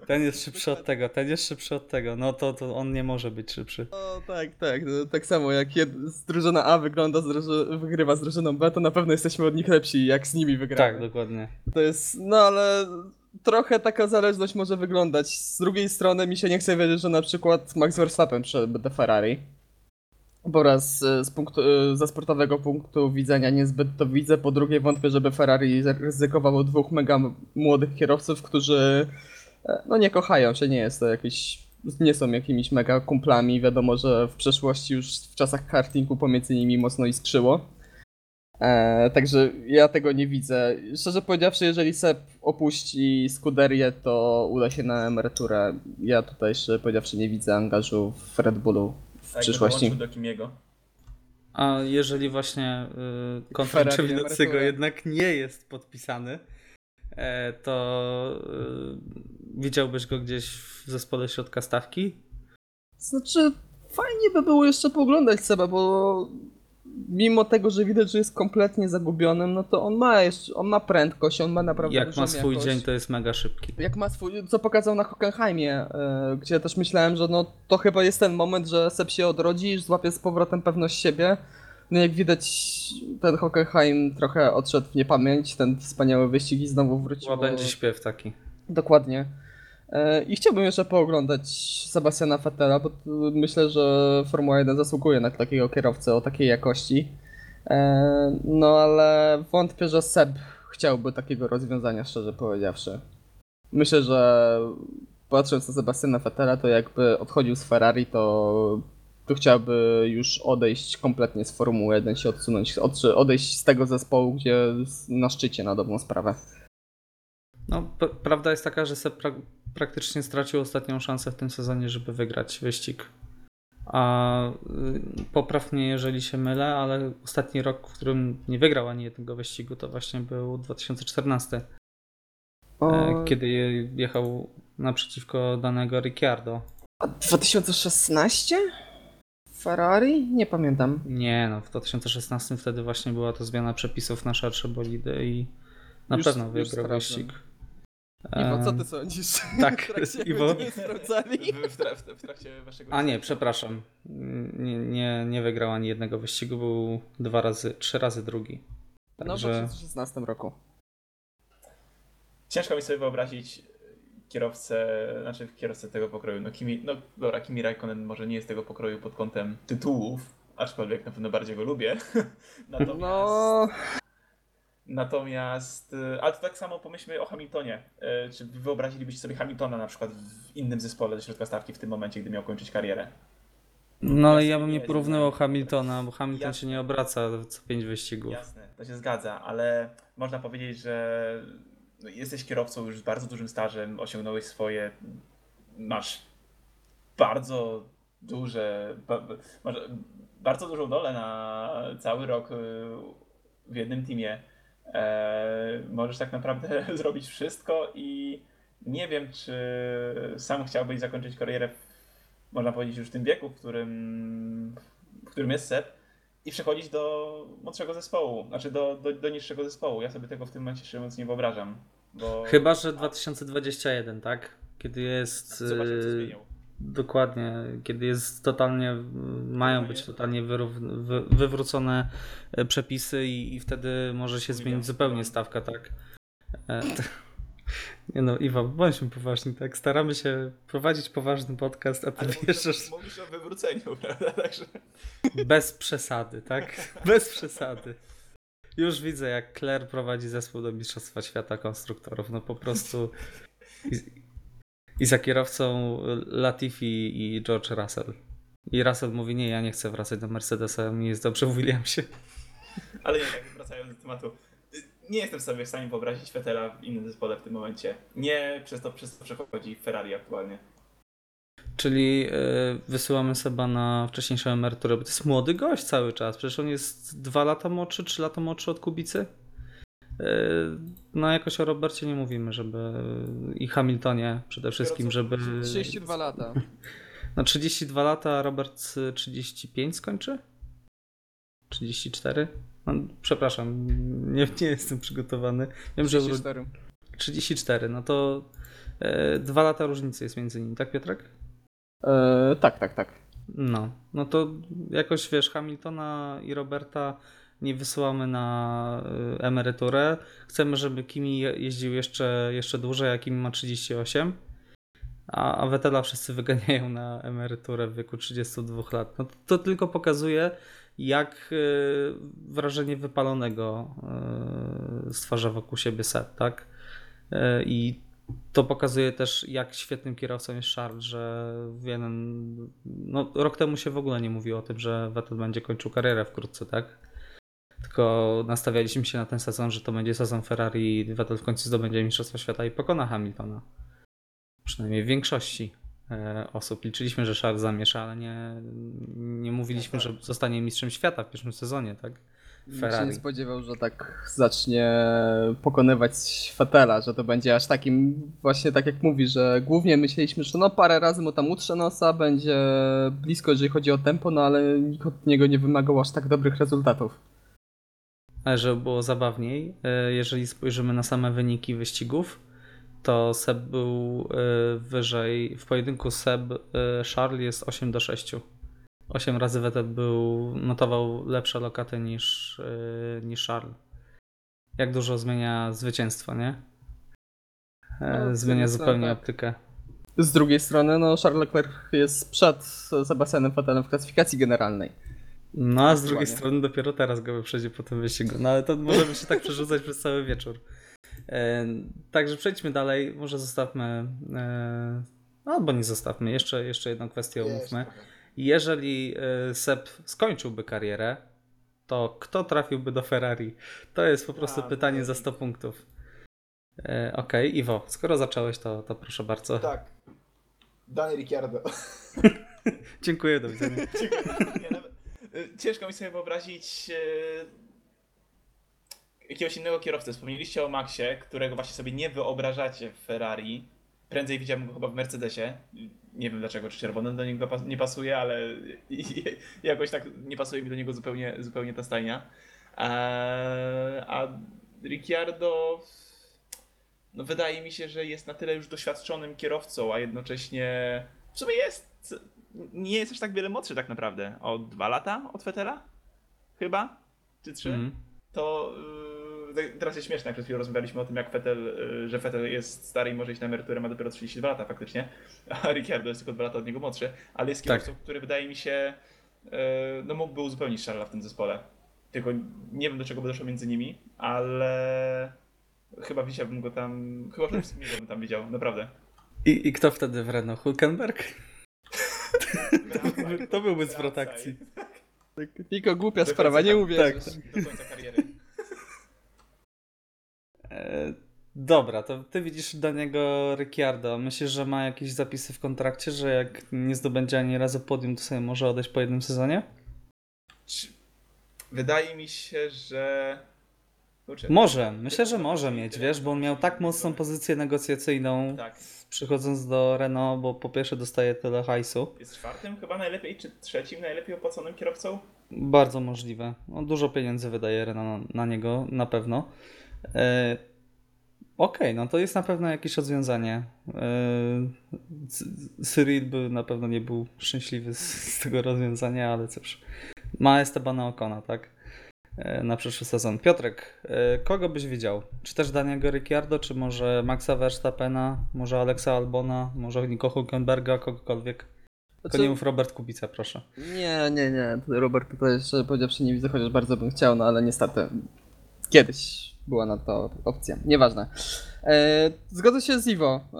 Ten jest szybszy od tego, ten jest szybszy od tego. No to, to on nie może być szybszy. No tak, tak. No, tak samo jak jed... z drużyna A wygląda, z druży... wygrywa z drużyną B, to na pewno jesteśmy od nich lepsi, jak z nimi wygramy. Tak, dokładnie. To jest, no ale trochę taka zależność może wyglądać. Z drugiej strony mi się nie chce wierzyć, że na przykład Max Verstappen do Ferrari. Bo raz e, z punktu, e, ze sportowego punktu widzenia niezbyt to widzę, po drugie wątpię, żeby Ferrari ryzykowało dwóch mega młodych kierowców, którzy e, no nie kochają się, nie jest to jakiś, nie są jakimiś mega kumplami, wiadomo, że w przeszłości już w czasach kartingu pomiędzy nimi mocno iskrzyło. E, także ja tego nie widzę. Szczerze powiedziawszy, jeżeli Seb opuści Scuderię, to uda się na emeryturę. Ja tutaj, szczerze powiedziawszy, nie widzę angażu w Red Bullu w Tak, przyszłości. do Kimiego. A jeżeli właśnie y, kontrakt emeryturę. jednak nie jest podpisany, e, to y, widziałbyś go gdzieś w zespole środka stawki? Znaczy, fajnie by było jeszcze pooglądać Seba, bo mimo tego, że widać, że jest kompletnie zagubionym, no to on ma jeszcze, on ma prędkość, on ma naprawdę Jak ma swój jakość. dzień, to jest mega szybki. Jak ma swój, co pokazał na Hockenheimie, e, gdzie też myślałem, że no to chyba jest ten moment, że Seb się odrodzi i złapie z powrotem pewność siebie. No jak widać, ten Hockenheim trochę odszedł w niepamięć, ten wspaniały wyścig i znowu wrócił. Chyba będzie śpiew taki. Dokładnie. E, I chciałbym jeszcze pooglądać Sebastiana Vettela, bo myślę, że Formuła 1 zasługuje na takiego kierowcę o takiej jakości. E, No ale wątpię, że Seb chciałby takiego rozwiązania, szczerze powiedziawszy. Myślę, że patrząc na Sebastiana Vettela, to jakby odchodził z Ferrari, to, to chciałby już odejść kompletnie z Formuły 1, się odsunąć, od, odejść z tego zespołu, gdzie na szczycie na dobrą sprawę. No, prawda jest taka, że Seb praktycznie stracił ostatnią szansę w tym sezonie, żeby wygrać wyścig. A y, popraw mnie, jeżeli się mylę, ale ostatni rok, w którym nie wygrał ani jednego wyścigu, to właśnie był 2014, e, kiedy je- jechał naprzeciwko danego Ricciardo. A 2016? Ferrari? Nie pamiętam. Nie, no w 2016 wtedy właśnie była to zmiana przepisów na szersze bolidy i na Już- pewno wygrał wyścig. Iwo, co ty sądzisz? [LAUGHS] tak, W trakcie Iwo. sprawdzali. W, w, tra- w, w trakcie waszego... A nie, przepraszam. Nie, nie, nie wygrał ani jednego wyścigu, był dwa razy, trzy razy drugi. No w Także 2016 roku. Ciężko mi sobie wyobrazić kierowcę, znaczy kierowcę tego pokroju. No, Kimi, no dobra, Kimi Raikkonen może nie jest tego pokroju pod kątem tytułów, aczkolwiek na pewno bardziej go lubię. [LAUGHS] Natomiast, No, natomiast, y, ale to tak samo pomyślmy o Hamiltonie. Y, Czy wyobrazilibyście sobie Hamiltona na przykład w innym zespole do środka stawki w tym momencie, gdy miał kończyć karierę? no ale Ja bym nie porównywał. Hamiltona, bo Hamilton Jasne. się nie obraca co pięć wyścigów. Jasne, to się zgadza, ale można powiedzieć, że no, jesteś kierowcą już z bardzo dużym stażem, osiągnąłeś swoje, masz bardzo duże, masz bardzo dużą dolę na cały rok y, w jednym teamie. E, możesz tak naprawdę [LAUGHS] zrobić wszystko i nie wiem, czy sam chciałbyś zakończyć karierę, można powiedzieć, już w tym wieku, w którym, w którym jest Seb, i przechodzić do młodszego zespołu, znaczy do, do, do niższego zespołu. Ja sobie tego w tym momencie szczerze mówiąc nie wyobrażam. Bo... Chyba, że 2021, tak? Kiedy jest. Zobaczmy, co e, zmienią. Dokładnie, kiedy jest totalnie, mają być totalnie wywrócone e, przepisy i, i wtedy może się zmienić zupełnie stawka, tak? E, [LAUGHS] nie no, Iwa, bądźmy poważni, tak? Staramy się prowadzić poważny podcast, a ty Ale mówisz, o, mówisz o wywróceniu, [LAUGHS] prawda? Także... bez przesady, tak? [LAUGHS] Bez przesady. Już widzę, jak Claire prowadzi zespół do Mistrzostwa Świata Konstruktorów. No po prostu. I, i za kierowcą Latifi i George Russell. I Russell mówi: Nie, ja nie chcę wracać do Mercedesa, mi jest dobrze w Williamsie. [LAUGHS] Ale tak wracając do tematu. Nie jestem sobie w stanie wyobrazić Fetela w innym zespole w tym momencie. Nie przez to, przez to przechodzi Ferrari aktualnie. Czyli y, wysyłamy Seba na wcześniejszą emeryturę, bo to jest młody gość cały czas. Przecież on jest dwa lata młodszy, trzy lata młodszy od Kubicy. No jakoś o Robercie nie mówimy, żeby i Hamiltonie przede wszystkim, żeby 32 lata. [LAUGHS] no 32 lata, a Robert y, 35 skończy? 34? No, przepraszam, nie, nie jestem przygotowany. Wiem, że uro- 34. 34, no to y, dwa lata różnicy jest między nimi, tak Piotrek? E, tak, tak, tak. No, no to jakoś wiesz, Hamiltona i Roberta nie wysyłamy na y, emeryturę. Chcemy, żeby Kimi je- jeździł jeszcze, jeszcze dłużej, a Kimi ma 38. A, a Vettela wszyscy wyganiają na emeryturę w wieku 32 lat. No to, to tylko pokazuje, jak y, wrażenie wypalonego y, stwarza wokół siebie set, tak? I to pokazuje też, jak świetnym kierowcą jest Charles, że jeden. No, rok temu się w ogóle nie mówiło o tym, że Vettel będzie kończył karierę wkrótce, tak? Tylko nastawialiśmy się na ten sezon, że to będzie sezon Ferrari i Vettel w końcu zdobędzie Mistrzostwo Świata i pokona Hamiltona. Przynajmniej w większości e, osób. Liczyliśmy, że Charles zamiesza, ale nie, nie mówiliśmy, że zostanie mistrzem świata w pierwszym sezonie, tak? Nikt się Ferrari. nie spodziewał, że tak zacznie pokonywać Fetela, że to będzie aż takim, właśnie tak jak mówi, że głównie myśleliśmy, że no parę razy mu tam utrze nosa, będzie blisko, jeżeli chodzi o tempo, no ale nikt od niego nie wymagał aż tak dobrych rezultatów. Ale żeby było zabawniej, e, jeżeli spojrzymy na same wyniki wyścigów, to Seb był e, wyżej. W pojedynku Seb e, Charles jest 8 do 6. 8 razy Vettel był, notował lepsze lokaty niż, niż Charles. Jak dużo zmienia zwycięstwo, nie? No, Zmienia zupełnie tak. optykę. Z drugiej strony, no Charles Leclerc jest przed Sebastianem Vettelem w klasyfikacji generalnej. No a z drugiej strony dopiero teraz go wyprzedzi po tym wyścigu. No ale to możemy się tak [LAUGHS] przerzucać przez cały wieczór. E, także przejdźmy dalej. Może zostawmy e, Albo nie zostawmy. Jeszcze, jeszcze jedną kwestię omówmy. Jeżeli y, Seb skończyłby karierę, to kto trafiłby do Ferrari? To jest po prostu A, pytanie za 100 punktów. E, Okej, Iwo, skoro zacząłeś, to, to proszę bardzo. Tak. Daniel Ricciardo. [LAUGHS] Dziękuję, do widzenia. [LAUGHS] Y, ciężko mi sobie wyobrazić y, jakiegoś innego kierowcę. Wspomnieliście o Maxie, którego właśnie sobie nie wyobrażacie w Ferrari. Prędzej widziałem go chyba w Mercedesie. Nie wiem dlaczego, czy czerwony do niego nie pasuje, ale [LAUGHS] jakoś tak nie pasuje mi do niego zupełnie, zupełnie ta stajnia. Eee, A Ricciardo no wydaje mi się, że jest na tyle już doświadczonym kierowcą, a jednocześnie w sumie jest nie jest aż tak wiele młodszy tak naprawdę. O dwa lata od Fetela? Chyba? Czy trzy? Mhm. To yy, teraz jest śmieszne, jak przed chwilą rozmawialiśmy o tym, jak Fetel, yy, że Fetel jest stary i może iść na emeryturę, ma dopiero 32 lata faktycznie, [LAUGHS] a Ricciardo jest tylko dwa lata od niego młodszy, ale jest Tak. kierowcą, który wydaje mi się, yy, no mógłby uzupełnić Charlesa w tym zespole. Tylko nie wiem, do czego by doszło między nimi, ale chyba widziałbym go tam, chyba przede wszystkim bym tam widział, naprawdę. I, I kto wtedy w Renault? Hulkenberg? To byłby zwrot akcji. Tak, Tylko głupia sprawa, nie tak, uwierzysz. Do końca kariery. E, Dobra, to ty widzisz do niego Ricciardo. Myślisz, że ma jakieś zapisy w kontrakcie, że jak nie zdobędzie ani razu podium, to sobie może odejść po jednym sezonie? Wydaje mi się, że. Kurczę, Może, myślę, że może mieć, wiesz, bo on miał tak mocną pozycję negocjacyjną Tak. przychodząc do Renault, bo po pierwsze dostaje tyle hajsu. Jest czwartym chyba najlepiej, czy trzecim najlepiej opłaconym kierowcą? Bardzo możliwe. On dużo pieniędzy wydaje Renault na, niego, na pewno. E, Okej, no to jest na pewno jakieś rozwiązanie. C- Cyril by na pewno nie był szczęśliwy z, z tego rozwiązania, ale cóż. Ma Estebana Okona, tak? E, Na przyszły sezon. Piotrek, e, kogo byś widział? Czy też Daniego Ricciardo, czy może Maxa Verstappena, może Alexa Albona, może Nico Hulkenberga, kogokolwiek? Tylko nie mów Robert Kubica, proszę. Nie, nie, nie. Robert tutaj szczerze powiedziawszy nie widzę, chociaż bardzo bym chciał, no ale niestety kiedyś była na to opcja. Nieważne. E, zgodzę się z Iwo. E,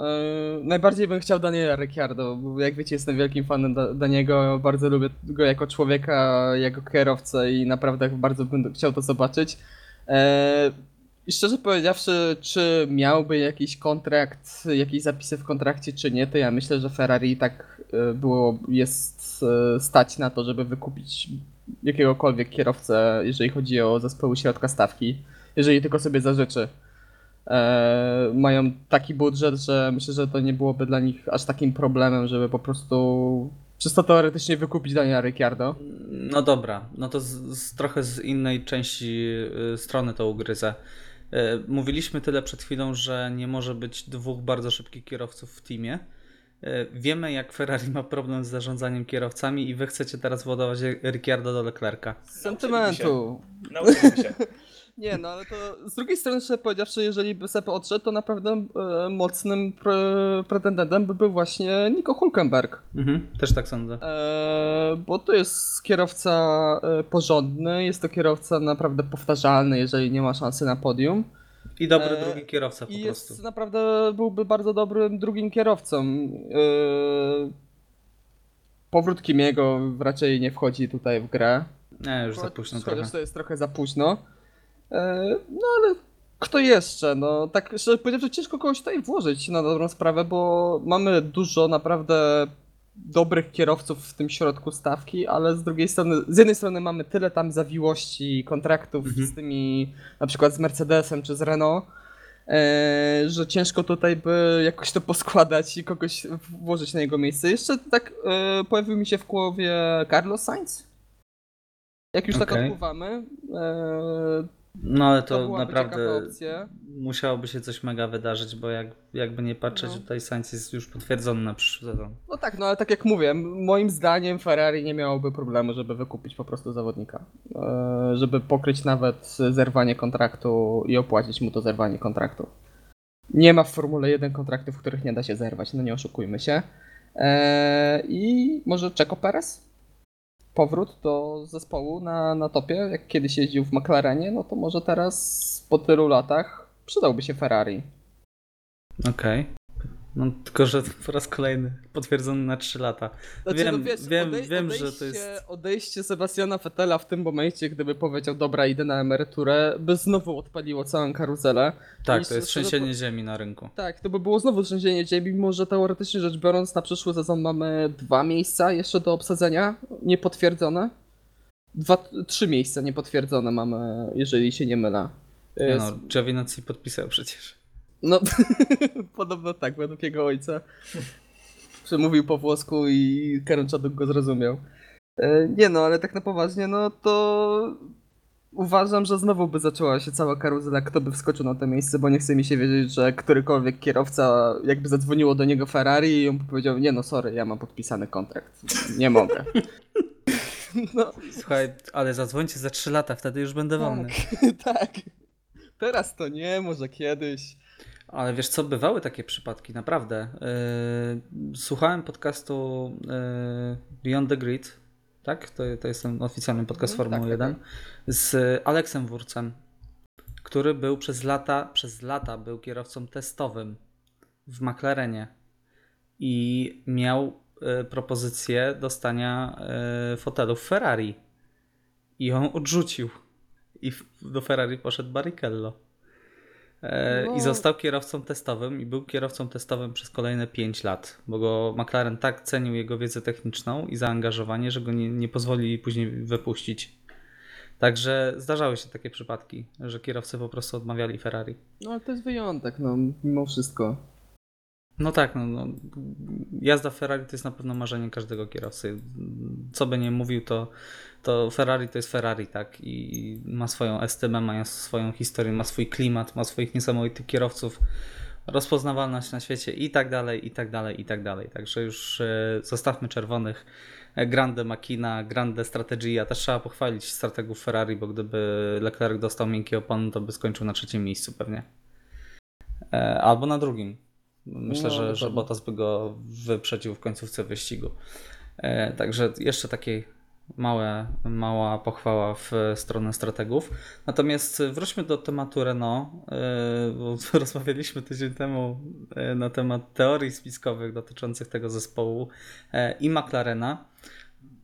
najbardziej bym chciał Daniela Ricciardo, bo jak wiecie jestem wielkim fanem da Daniego, bardzo lubię go jako człowieka, jako kierowcę i naprawdę bardzo bym chciał to zobaczyć. E, I szczerze powiedziawszy, czy miałby jakiś kontrakt, jakieś zapisy w kontrakcie, czy nie, to ja myślę, że Ferrari tak e, było, jest e, stać na to, żeby wykupić jakiegokolwiek kierowcę, jeżeli chodzi o zespoły środka stawki, jeżeli tylko sobie zażyczy. E, mają taki budżet, że myślę, że to nie byłoby dla nich aż takim problemem, żeby po prostu czysto teoretycznie wykupić Daniela Ricciardo. No dobra, no to z, z, trochę z innej części y, strony to ugryzę. Y, Mówiliśmy tyle przed chwilą, że nie może być dwóch bardzo szybkich kierowców w teamie. Y, Wiemy, jak Ferrari ma problem z zarządzaniem kierowcami i wy chcecie teraz władować Ricciardo do Leclerca. Z sentymentu. Nauczyliśmy się. Nie, no ale to z drugiej strony, szczerze powiedziawszy, jeżeli by Sepp odszedł, to naprawdę e, mocnym pre, pretendentem by był właśnie Nico Hulkenberg. Mhm, też tak sądzę. E, bo to jest kierowca e, porządny, jest to kierowca naprawdę powtarzalny, jeżeli nie ma szansy na podium. I dobry E, drugi kierowca po I prostu. jest naprawdę, byłby bardzo dobrym drugim kierowcą. E, powrót Kimiego raczej nie wchodzi tutaj w grę. Nie, już za Choć- późno chociaż trochę. to jest trochę za późno. E, no ale kto jeszcze? No tak szczerze powiedziawszy, ciężko kogoś tutaj włożyć na dobrą sprawę, bo mamy dużo naprawdę dobrych kierowców w tym środku stawki, ale z drugiej strony, z jednej strony mamy tyle tam zawiłości kontraktów Mhm. z tymi, na przykład z Mercedesem czy z Renault, e, że ciężko tutaj by jakoś to poskładać i kogoś włożyć na jego miejsce. Jeszcze tak e, pojawił mi się w głowie Carlos Sainz. Jak już tak Okej. odpływamy, e, No ale to, to naprawdę musiałoby się coś mega wydarzyć, bo jak, jakby nie patrzeć, No. tutaj Sainz jest już potwierdzony na przyszły sezon. No tak, no ale tak jak mówię, moim zdaniem Ferrari nie miałoby problemu, żeby wykupić po prostu zawodnika. E, żeby pokryć nawet zerwanie kontraktu i opłacić mu to zerwanie kontraktu. Nie ma w Formule 1 kontraktów, których nie da się zerwać, no nie oszukujmy się. E, I może Checo Perez? Powrót do zespołu na, na topie, jak kiedyś jeździł w McLarenie, no to może teraz po tylu latach przydałby się Ferrari. Okej. No tylko, że po raz kolejny potwierdzony na 3 lata. Znaczy, wiem, no wiesz, wiem, odej- wiem, odejście, że to jest... Odejście Sebastiana Fettela w tym momencie, gdyby powiedział, dobra, idę na emeryturę, by znowu odpaliło całą karuzelę. Tak, to jest trzęsienie ziemi na rynku. Tak, to by było znowu trzęsienie ziemi, mimo że teoretycznie rzecz biorąc na przyszły sezon mamy dwa miejsca jeszcze do obsadzenia, niepotwierdzone. Dwa, trzy miejsca niepotwierdzone mamy, jeżeli się nie mylę. Nie Jest- no, Giovinazzi podpisał przecież. No, [LAUGHS] podobno tak, według jego ojca. Przemówił po włosku i Karen Chadwick go zrozumiał. E, Nie no, ale tak na poważnie, no to uważam, że znowu by zaczęła się cała karuzela, kto by wskoczył na to miejsce, bo nie chce mi się wiedzieć, że którykolwiek kierowca jakby zadzwoniło do niego Ferrari i on by powiedział, nie no sorry, ja mam podpisany kontrakt, nie mogę. [LAUGHS] No, Słuchaj, ale zadzwońcie za 3 lata, wtedy już będę wolny. tak. [LAUGHS] Teraz to nie, może kiedyś. Ale wiesz co, bywały takie przypadki, naprawdę. Yy, słuchałem podcastu yy, Beyond the Grid, tak? To, to jest ten oficjalny podcast Mhm, Formuły tak, 1, z Aleksem Wurcem, który był przez lata, przez lata był kierowcą testowym w McLarenie i miał yy, propozycję dostania yy, fotelu w Ferrari i on odrzucił i w, do Ferrari poszedł Barrichello. E. I został kierowcą testowym i był kierowcą testowym przez kolejne 5 lat, bo go McLaren tak cenił jego wiedzę techniczną i zaangażowanie, że go nie, nie pozwolili później wypuścić. Także zdarzały się takie przypadki, że kierowcy po prostu odmawiali Ferrari. No ale to jest wyjątek, no, mimo wszystko. No tak, no, no, jazda Ferrari to jest na pewno marzenie każdego kierowcy. Co by nie mówił, to, to Ferrari to jest Ferrari, tak? I ma swoją estymę, ma swoją historię, ma swój klimat, ma swoich niesamowitych kierowców, rozpoznawalność na świecie i tak dalej, i tak dalej, i tak dalej. Także już e, zostawmy czerwonych. E, Grande Makina, Grande Strategia. Też trzeba pochwalić strategów Ferrari, bo gdyby Leclerc dostał miękkie opony, to by skończył na trzecim miejscu pewnie. E, Albo na drugim. Myślę, No, że, że. Bottas by go wyprzedził w końcówce wyścigu. E, Także jeszcze takiej małe, mała pochwała w stronę strategów. Natomiast wróćmy do tematu Renault, e, bo [LAUGHS] rozmawialiśmy tydzień temu e, na temat teorii spiskowych dotyczących tego zespołu i McLarena.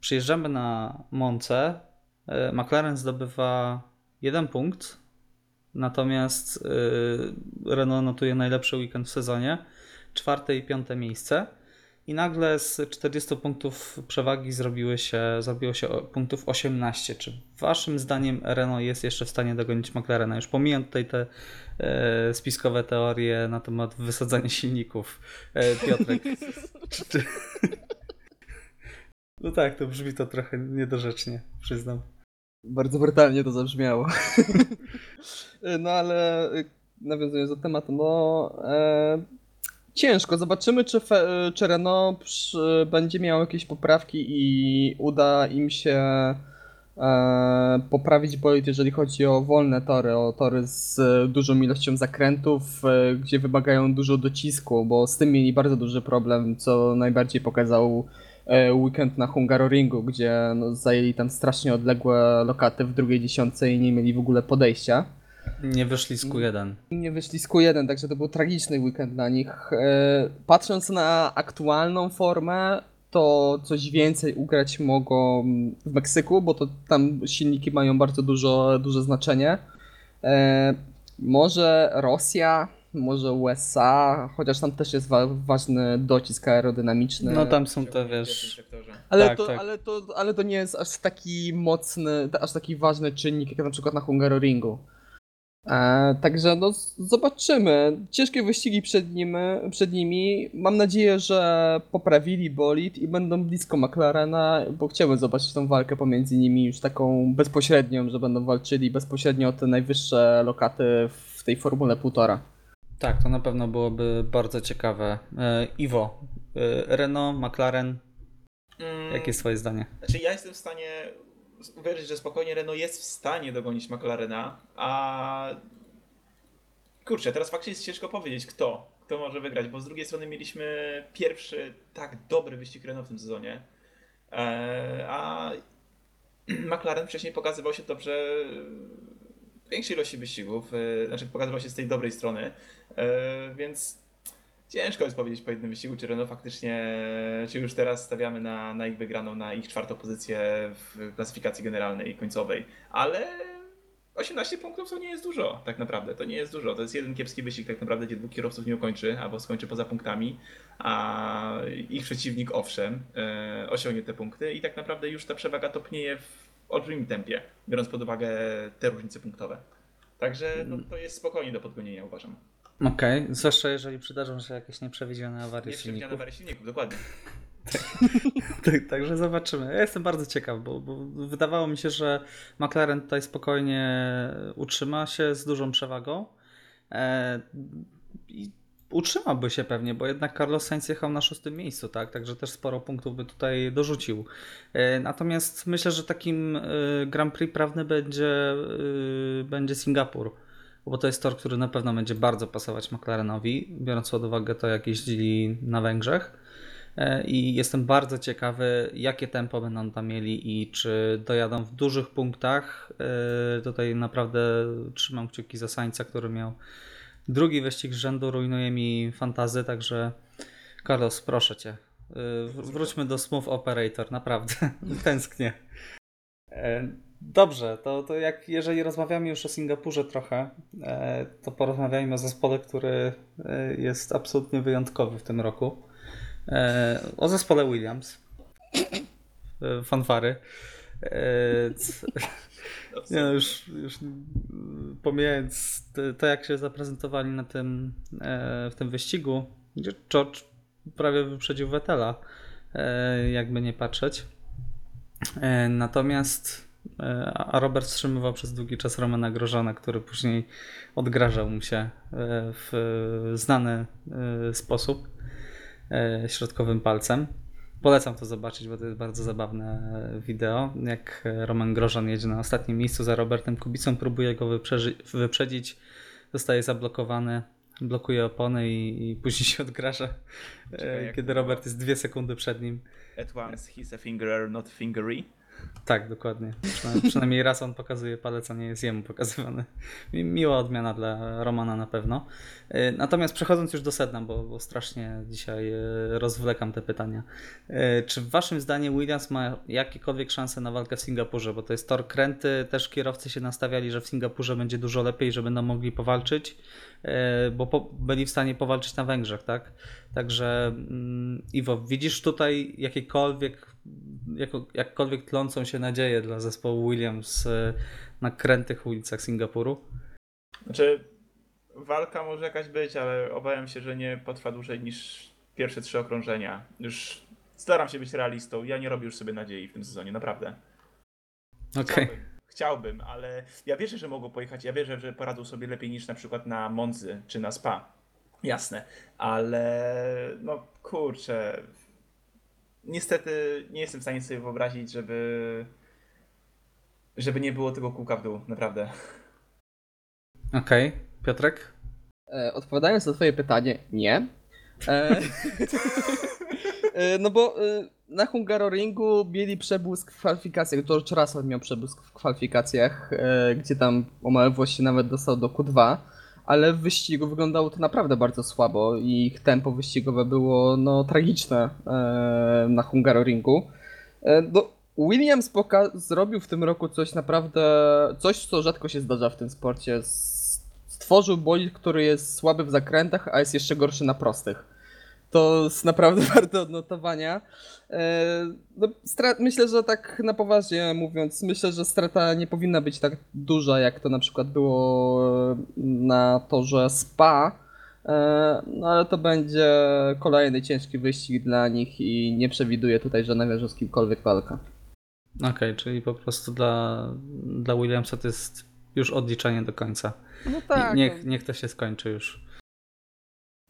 Przyjeżdżamy na Monce. McLaren zdobywa jeden punkt, natomiast e, Renault notuje najlepszy weekend w sezonie, czwarte i piąte miejsce. I nagle z 40 punktów przewagi zrobiły się, zrobiło się punktów 18. Czy waszym zdaniem Renault jest jeszcze w stanie dogonić McLarena? Już pomijam tutaj te e, spiskowe teorie na temat wysadzania silników. E, Piotrek. [LAUGHS] [LAUGHS] No tak, to brzmi to trochę niedorzecznie, przyznam. Bardzo brutalnie to zabrzmiało. [LAUGHS] no ale y, nawiązując do tematu, no e, ciężko. Zobaczymy, czy, fe, czy Renault przy, będzie miał jakieś poprawki i uda im się e, poprawić bolid, jeżeli chodzi o wolne tory, o tory z e, dużą ilością zakrętów, e, gdzie wymagają dużo docisku, bo z tym mieli bardzo duży problem, co najbardziej pokazał weekend na Hungaroringu, gdzie no, zajęli tam strasznie odległe lokaty w drugiej dziesiątce i nie mieli w ogóle podejścia. Nie wyszli z Q1. Nie wyszli z Q1, także to był tragiczny weekend dla nich. E, Patrząc na aktualną formę, to coś więcej ugrać mogą w Meksyku, bo to tam silniki mają bardzo dużo, duże znaczenie. E, Może Rosja, może USA, chociaż tam też jest wa- ważny docisk aerodynamiczny. No tam są te, wiesz... Ale, Tak, to, tak. Ale, to, ale to nie jest aż taki mocny, aż taki ważny czynnik, jak na przykład na Hungaroringu. E, także no, zobaczymy. Ciężkie wyścigi przed, nim, przed nimi. Mam nadzieję, że poprawili bolid i będą blisko McLarena, bo chciałbym zobaczyć tą walkę pomiędzy nimi już taką bezpośrednią, że będą walczyli bezpośrednio o te najwyższe lokaty w tej Formule 1,5. Tak, to na pewno byłoby bardzo ciekawe. E, Iwo, e, Renault, McLaren, Mm, jakie jest twoje zdanie? Znaczy ja jestem w stanie uwierzyć, że spokojnie Renault jest w stanie dogonić McLarena, a kurczę, teraz faktycznie jest ciężko powiedzieć kto, kto może wygrać, bo z drugiej strony mieliśmy pierwszy tak dobry wyścig Renault w tym sezonie, e, a [CLEARS THROAT] McLaren wcześniej pokazywał się dobrze większej ilości wyścigów, e, znaczy pokazywał się z tej dobrej strony, e, więc Ciężko jest powiedzieć po jednym wyścigu, czy Renault faktycznie, czy już teraz stawiamy na, na ich wygraną, na ich czwartą pozycję w klasyfikacji generalnej i końcowej, ale 18 punktów to nie jest dużo, tak naprawdę. To nie jest dużo. To jest jeden kiepski wyścig, tak naprawdę, gdzie dwóch kierowców nie ukończy albo skończy poza punktami, a ich przeciwnik, owszem, e, osiągnie te punkty i tak naprawdę już ta przewaga topnieje w olbrzymim tempie, biorąc pod uwagę te różnice punktowe. Także no, to jest spokojnie do podgonienia, uważam. Okej, zwłaszcza jeżeli przydarzą się jakieś nieprzewidziane awarie Nie przewidziane silników. awarie silników, dokładnie. [LAUGHS] Tak, także zobaczymy. Ja jestem bardzo ciekaw, bo, bo wydawało mi się, że McLaren tutaj spokojnie utrzyma się z dużą przewagą. E, I utrzymałby się pewnie, bo jednak Carlos Sainz jechał na szóstym miejscu, tak? Także też sporo punktów by tutaj dorzucił. E, natomiast myślę, że takim e, Grand Prix prawny będzie, e, będzie Singapur. Bo to jest tor, który na pewno będzie bardzo pasować McLarenowi, biorąc pod uwagę to, jak jeździli na Węgrzech. I jestem bardzo ciekawy, jakie tempo będą tam mieli i czy dojadą w dużych punktach. Tutaj naprawdę trzymam kciuki za Sańca, który miał drugi wyścig z rzędu, rujnuje mi fantazy, także Carlos, proszę cię. wr- Wróćmy do Smooth Operator, naprawdę. [LAUGHS] Tęsknię. E, Dobrze, to, to jak jeżeli rozmawiamy już o Singapurze trochę, e, to porozmawiajmy o zespole, który e, jest absolutnie wyjątkowy w tym roku. O zespole Williams. Fanfary. Nie, no już, już mm, pomijając to, jak się zaprezentowali na tym, e, w tym wyścigu, gdzie George prawie wyprzedził Vettela, e, jakby nie patrzeć. E, natomiast a Robert wstrzymywał przez długi czas Romana Grożana, który później odgrażał mu się w znany sposób środkowym palcem. Polecam to zobaczyć, bo to jest bardzo zabawne wideo. Jak Roman Grożan jedzie na ostatnim miejscu za Robertem Kubicą, próbuje go wyprzedzić, zostaje zablokowany, blokuje opony i, i później się odgraża, e, Czekaj, kiedy? Robert jest dwie sekundy przed nim. At once he's a fingerer, not fingery. Tak, dokładnie. Przynajmniej, przynajmniej raz on pokazuje palec, a nie jest jemu pokazywany. Mi- Miła odmiana dla Romana na pewno. E, Natomiast przechodząc już do sedna, bo, bo strasznie dzisiaj e, rozwlekam te pytania. E, Czy waszym zdaniem Williams ma jakiekolwiek szanse na walkę w Singapurze? Bo to jest tor kręty, też kierowcy się nastawiali, że w Singapurze będzie dużo lepiej, że będą mogli powalczyć, bo po, byli w stanie powalczyć na Węgrzech, tak? Także mm, Iwo, widzisz tutaj jakiekolwiek, jako, jakkolwiek tlącą się nadzieję dla zespołu Williams e, na krętych ulicach Singapuru? Znaczy, walka może jakaś być, ale obawiam się, że nie potrwa dłużej niż pierwsze trzy okrążenia. Już staram się być realistą. Ja nie robię już sobie nadziei w tym sezonie, naprawdę. Okej. Chciałbym, chciałbym, ale ja wierzę, że mogą pojechać. Ja wierzę, że poradzą sobie lepiej niż na przykład na Monzy czy na Spa. Jasne, ale no kurczę. Niestety nie jestem w stanie sobie wyobrazić, żeby żeby nie było tego kółka w dół, naprawdę. Okej. Piotrek? E, odpowiadając na twoje pytanie, nie. E, [LAUGHS] e, no bo e, na Hungaroringu mieli przebłysk w kwalifikacjach. George Russell miał przebłysk w kwalifikacjach, e, gdzie tam o małe włości nawet dostał do Q2, ale w wyścigu wyglądało to naprawdę bardzo słabo i ich tempo wyścigowe było no tragiczne e, na Hungaroringu. E, no, Williams zrobił w tym roku coś naprawdę, coś co rzadko się zdarza w tym sporcie. Stworzył bolid, który jest słaby w zakrętach, a jest jeszcze gorszy na prostych. To jest naprawdę [LAUGHS] warte odnotowania. E, No, myślę, że tak na poważnie mówiąc, myślę, że strata nie powinna być tak duża, jak to na przykład było na torze Spa. E, No ale to będzie kolejny ciężki wyścig dla nich i nie przewiduję tutaj żadnego z kimkolwiek walka. Okej, czyli po prostu dla, dla Williamsa to jest już odliczanie do końca. No tak. niech, no. niech to się skończy już.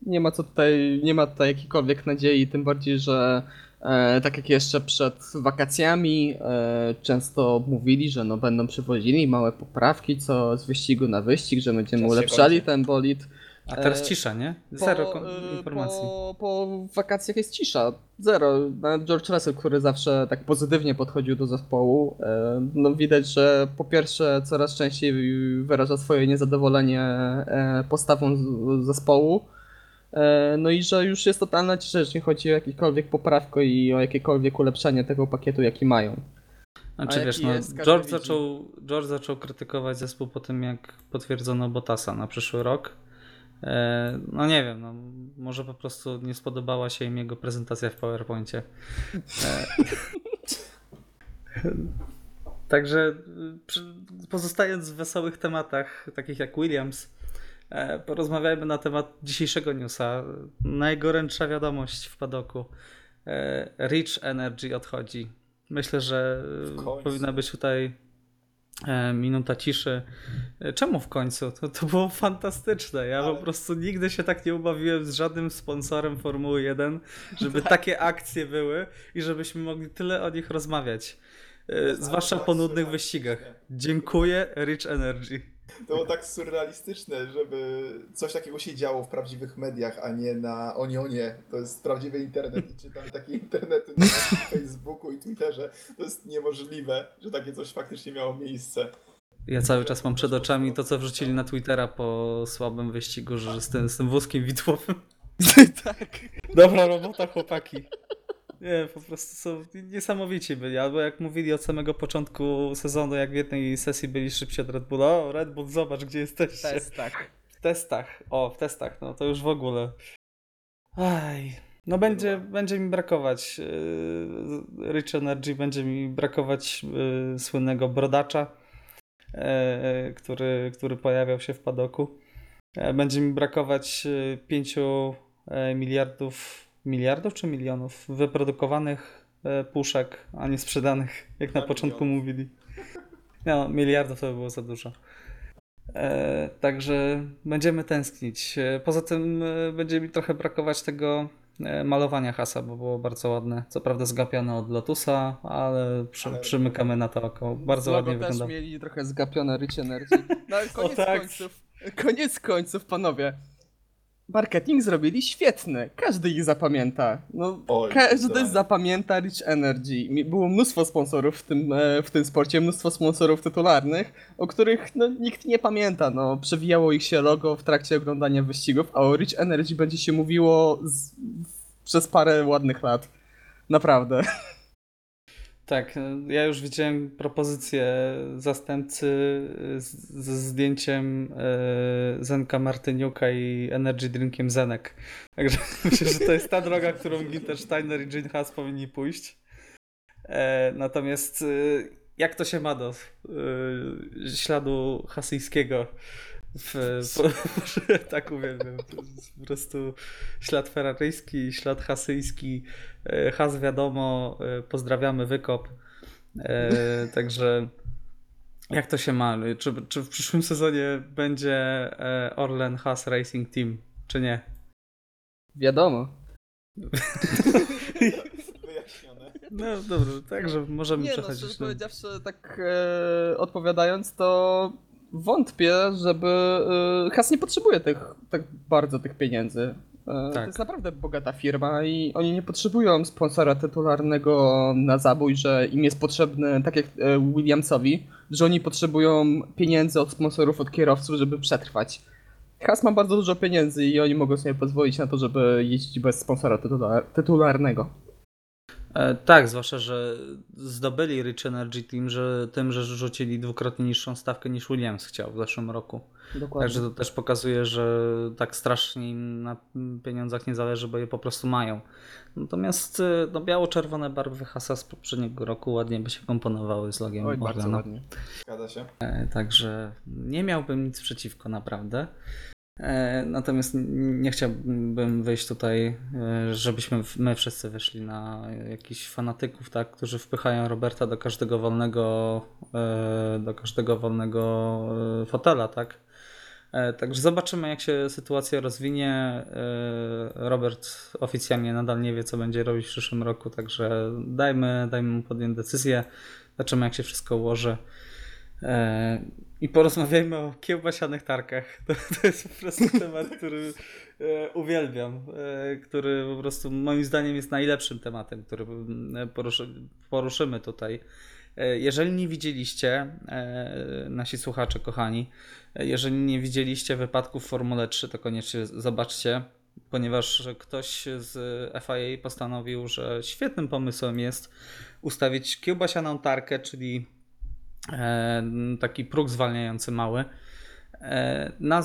Nie ma co tutaj, nie ma tutaj jakiejkolwiek nadziei, tym bardziej, że e, tak jak jeszcze przed wakacjami e, często mówili, że no będą przywozili małe poprawki co z wyścigu na wyścig, że będziemy Czas się ulepszali kończy. ten bolid. A teraz E, cisza, nie? Zero kon- e, informacji. Po, po wakacjach jest cisza. Zero. Nawet George Russell, który zawsze tak pozytywnie podchodził do zespołu, e, no widać, że po pierwsze coraz częściej wyraża swoje niezadowolenie e, postawą z- zespołu. E, No i że już jest totalna cisza, jeśli chodzi o jakiekolwiek poprawkę i o jakiekolwiek ulepszenie tego pakietu, jaki mają. Znaczy A wiesz, no, jest, George, widzi. zaczął, George zaczął krytykować zespół po tym, jak potwierdzono Botasa na przyszły rok. E, no nie wiem, no, może po prostu nie spodobała się im jego prezentacja w PowerPoincie. E, [LAUGHS] Także y, pozostając w wesołych tematach, takich jak Williams, porozmawiajmy na temat dzisiejszego newsa. Najgorętsza wiadomość w padoku. E, Rich Energy odchodzi. Myślę, że powinna być tutaj e, minuta ciszy. E, Czemu w końcu? To, to było fantastyczne. Ja Ale- po prostu nigdy się tak nie ubawiłem z żadnym sponsorem Formuły 1, żeby [LAUGHS] takie akcje były i żebyśmy mogli tyle o nich rozmawiać. E, Zwłaszcza po nudnych wyścigach. Dziękuję Rich Energy. To było tak surrealistyczne, żeby coś takiego się działo w prawdziwych mediach, a nie na Onionie. To jest prawdziwy internet i czytam takie internety na Facebooku i Twitterze. To jest niemożliwe, że takie coś faktycznie miało miejsce. Ja cały czas mam przed oczami to, co wrzucili na Twittera po słabym wyścigu, że z tym, z tym wózkiem widłowym. [LAUGHS] tak. Dobra robota, chłopaki. Nie, po prostu są niesamowici byli. Albo jak mówili od samego początku sezonu, jak w jednej sesji byli szybsi od Red Bulla. O, Red Bull, zobacz, gdzie jesteście. Test, tak. W testach. O, w testach, no to już w ogóle. Aj. No będzie, będzie mi brakować yy, Rich Energy, będzie mi brakować yy, słynnego brodacza, yy, który, który pojawiał się w padoku. E, Będzie mi brakować 5 miliardów, miliardów czy milionów wyprodukowanych e, puszek, a nie sprzedanych, jak na początku mówili. No, miliardów to by było za dużo. E, także będziemy tęsknić. E, Poza tym e, będzie mi trochę brakować tego malowania hasa, bo było bardzo ładne. Co prawda zgapione od Lotusa, ale, przy, Ale- przymykamy na to oko. Bardzo ładnie też wygląda. mieli trochę zgapione Rich Energy. [LAUGHS] No ale koniec tak. końców, koniec końców, panowie. Marketing zrobili świetny. Każdy ich zapamięta. No, Oj, każdy zdecydowanie. zapamięta Rich Energy. Było mnóstwo sponsorów w tym, e, w tym sporcie, mnóstwo sponsorów tytularnych, o których no, nikt nie pamięta. No, przewijało ich się logo w trakcie oglądania wyścigów, a o Rich Energy będzie się mówiło z, przez parę ładnych lat. Naprawdę. [LAUGHS] Tak, ja już widziałem propozycję zastępcy ze zdjęciem e, Zenka Martyniuka i Energy Drinkiem Zenek. Także [LAUGHS] myślę, że to jest ta droga, którą Ginter Steiner i Gene Haas powinni pójść. E, natomiast e, jak to się ma do śladu hasyjskiego w, po, [LAUGHS] tak uwielbiam. To jest po prostu ślad ferraryjski, ślad hasyjski. E, Has wiadomo, e, pozdrawiamy wykop. E, [LAUGHS] także jak to się ma? Czy, czy w przyszłym sezonie będzie Orlen Has Racing Team, czy nie? Wiadomo. Wyjaśnione. No dobra, także możemy Nie no, przechodzić. szczerze powiedziawszy, tak e, odpowiadając, to wątpię, żeby e, Has nie potrzebuje tych, tak bardzo tych pieniędzy. To Tak. jest naprawdę bogata firma i oni nie potrzebują sponsora tytularnego na zabój, że im jest potrzebny, tak jak e, Williamsowi, że oni potrzebują pieniędzy od sponsorów, od kierowców, żeby przetrwać. Has ma bardzo dużo pieniędzy i oni mogą sobie pozwolić na to, żeby jeździć bez sponsora tytular- tytularnego. E, tak, zwłaszcza, że zdobyli Rich Energy Team że, tym, że rzucili dwukrotnie niższą stawkę niż Williams chciał w zeszłym roku. Dokładnie. Także to też pokazuje, że tak strasznie im na pieniądzach nie zależy, bo je po prostu mają. Natomiast e, no, biało-czerwone barwy Hasa z poprzedniego roku ładnie by się komponowały z logiem Oj, bardzo ładnie. Zgadza się. E, Także nie miałbym nic przeciwko, naprawdę. E, Natomiast nie chciałbym wyjść tutaj, e, żebyśmy my wszyscy wyszli na jakichś fanatyków, tak, którzy wpychają Roberta do każdego wolnego, e, do każdego wolnego fotela, tak. Także zobaczymy, jak się sytuacja rozwinie. Robert oficjalnie nadal nie wie, co będzie robić w przyszłym roku, także dajmy, dajmy mu podjąć decyzję. Zobaczymy, jak się wszystko ułoży. E, I porozmawiajmy o kiełbasianych tarkach. [LAUGHS] To, to jest po prostu temat, który e, uwielbiam, e, który po prostu moim zdaniem jest najlepszym tematem, który poruszy, poruszymy tutaj. Jeżeli nie widzieliście, nasi słuchacze kochani, jeżeli nie widzieliście wypadków w Formule 3, to koniecznie zobaczcie. ponieważ ktoś z FIA postanowił, że świetnym pomysłem jest ustawić kiełbasianą tarkę, czyli taki próg zwalniający mały e, na,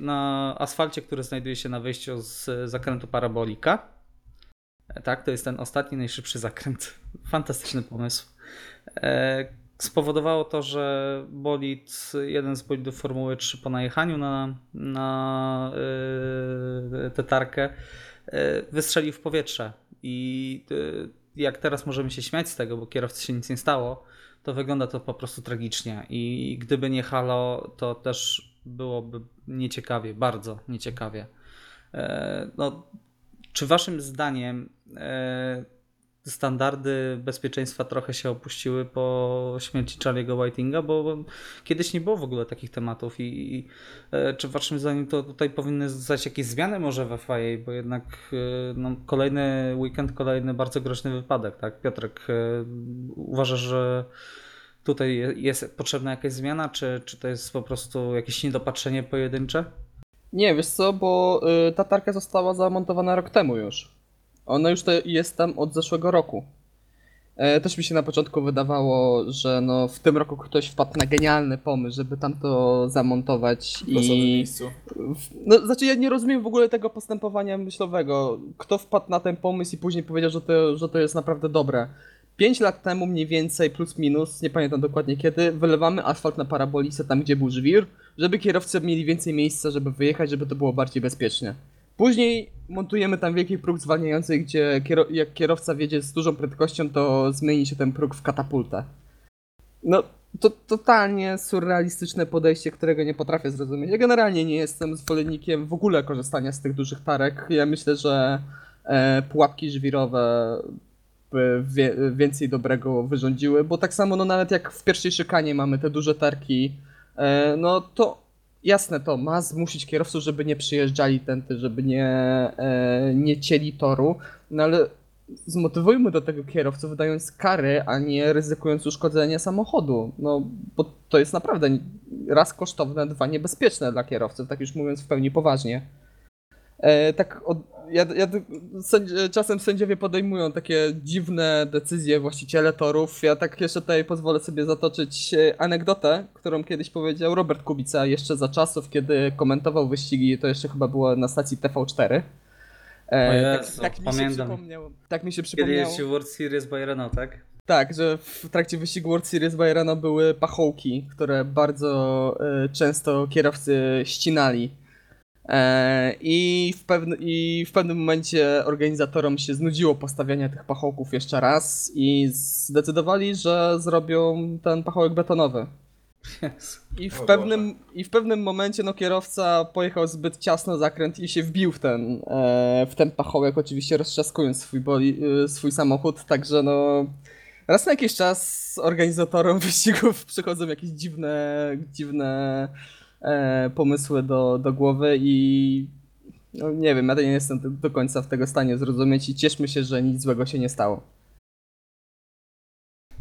na asfalcie, który znajduje się na wyjściu z zakrętu parabolika. E, Tak, to jest ten ostatni, najszybszy zakręt. [LAUGHS] Fantastyczny pomysł. E, Spowodowało to, że bolid, jeden z bolidów Formuły 3 po najechaniu na, na yy, tę tarkę yy, wystrzelił w powietrze. I yy, jak teraz możemy się śmiać z tego, bo kierowcy się nic nie stało, to wygląda to po prostu tragicznie. I gdyby nie halo, to też byłoby nieciekawie, bardzo nieciekawie. E, No, czy waszym zdaniem e, standardy bezpieczeństwa trochę się opuściły po śmierci Charlie'ego Whitinga, bo kiedyś nie było w ogóle takich tematów i, i e, czy waszym zdaniem to tutaj powinny zostać jakieś zmiany może w FIA, bo jednak e, no, kolejny weekend, kolejny bardzo groźny wypadek, tak? Piotrek, e, uważasz, że tutaj jest potrzebna jakaś zmiana, czy, czy to jest po prostu jakieś niedopatrzenie pojedyncze? Nie, wiesz co, bo y, ta tarka została zamontowana rok temu już. Ona już to jest tam od zeszłego roku. E, też mi się na początku wydawało, że no w tym roku ktoś wpadł na genialny pomysł, żeby tam to zamontować W i... miejscu. No, znaczy ja nie rozumiem w ogóle tego postępowania myślowego. Kto wpadł na ten pomysł i później powiedział, że to, że to jest naprawdę dobre. 5 lat temu mniej więcej, plus minus, nie pamiętam dokładnie kiedy, wylewamy asfalt na parabolisę tam, gdzie był żwir, żeby kierowcy mieli więcej miejsca, żeby wyjechać, żeby to było bardziej bezpiecznie. Później montujemy tam wielki próg zwalniający, gdzie kiero- jak kierowca wiedzie z dużą prędkością, to zmieni się ten próg w katapultę. No, to totalnie surrealistyczne podejście, którego nie potrafię zrozumieć. Ja generalnie nie jestem zwolennikiem w ogóle korzystania z tych dużych tarek. Ja myślę, że e, pułapki żwirowe wie, więcej dobrego wyrządziły, bo tak samo no nawet jak w pierwszej szykanie mamy te duże tarki, e, no to jasne to ma zmusić kierowców, żeby nie przyjeżdżali tędy, żeby nie, e, nie cieli toru, no ale zmotywujmy do tego kierowców dając kary, a nie ryzykując uszkodzenie samochodu, no bo to jest naprawdę raz kosztowne, dwa niebezpieczne dla kierowców, tak już mówiąc w pełni poważnie. E, tak, od, ja, ja, czasem sędziowie podejmują takie dziwne decyzje, właściciele torów. Ja tak jeszcze tutaj pozwolę sobie zatoczyć e, anegdotę, którą kiedyś powiedział Robert Kubica jeszcze za czasów, kiedy komentował wyścigi, to jeszcze chyba było na stacji TV4. E, O Jezu, tak, tak mi się przypomniało. Tak mi się Kiedy przypomniało. jeździł World Series by Renault, tak? Tak, że w trakcie wyścigu World Series by Renault były pachołki, które bardzo e, często kierowcy ścinali. E, i, w pewne, I w pewnym momencie organizatorom się znudziło postawianie tych pachołków jeszcze raz i zdecydowali, że zrobią ten pachołek betonowy. Jezu. I w, O pewnym, I w pewnym momencie no, kierowca pojechał zbyt ciasno zakręt i się wbił w ten, e, w ten pachołek, oczywiście roztrzaskując swój, boli, e, swój samochód, także no raz na jakiś czas organizatorom [LAUGHS] wyścigów przychodzą jakieś dziwne, dziwne e, pomysły do, do głowy i no, nie wiem, ja nie jestem do- końca w tego stanie zrozumieć i cieszmy się, że nic złego się nie stało.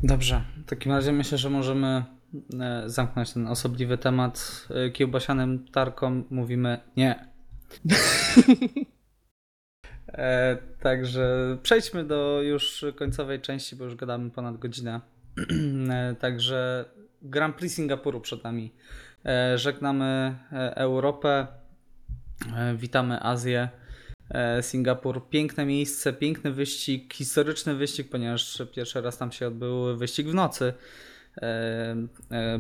Dobrze, w takim razie myślę, że możemy e, zamknąć ten osobliwy temat. E, Kiełbasianym tarkom mówimy nie. [LAUGHS] E, także przejdźmy do już końcowej części, bo już gadamy ponad godzinę. [CLEARS THROAT] E, także Grand Prix Singapuru przed nami. E, żegnamy e, Europę, e, witamy Azję. Singapur, piękne miejsce, piękny wyścig, historyczny wyścig, ponieważ pierwszy raz tam się odbył wyścig w nocy.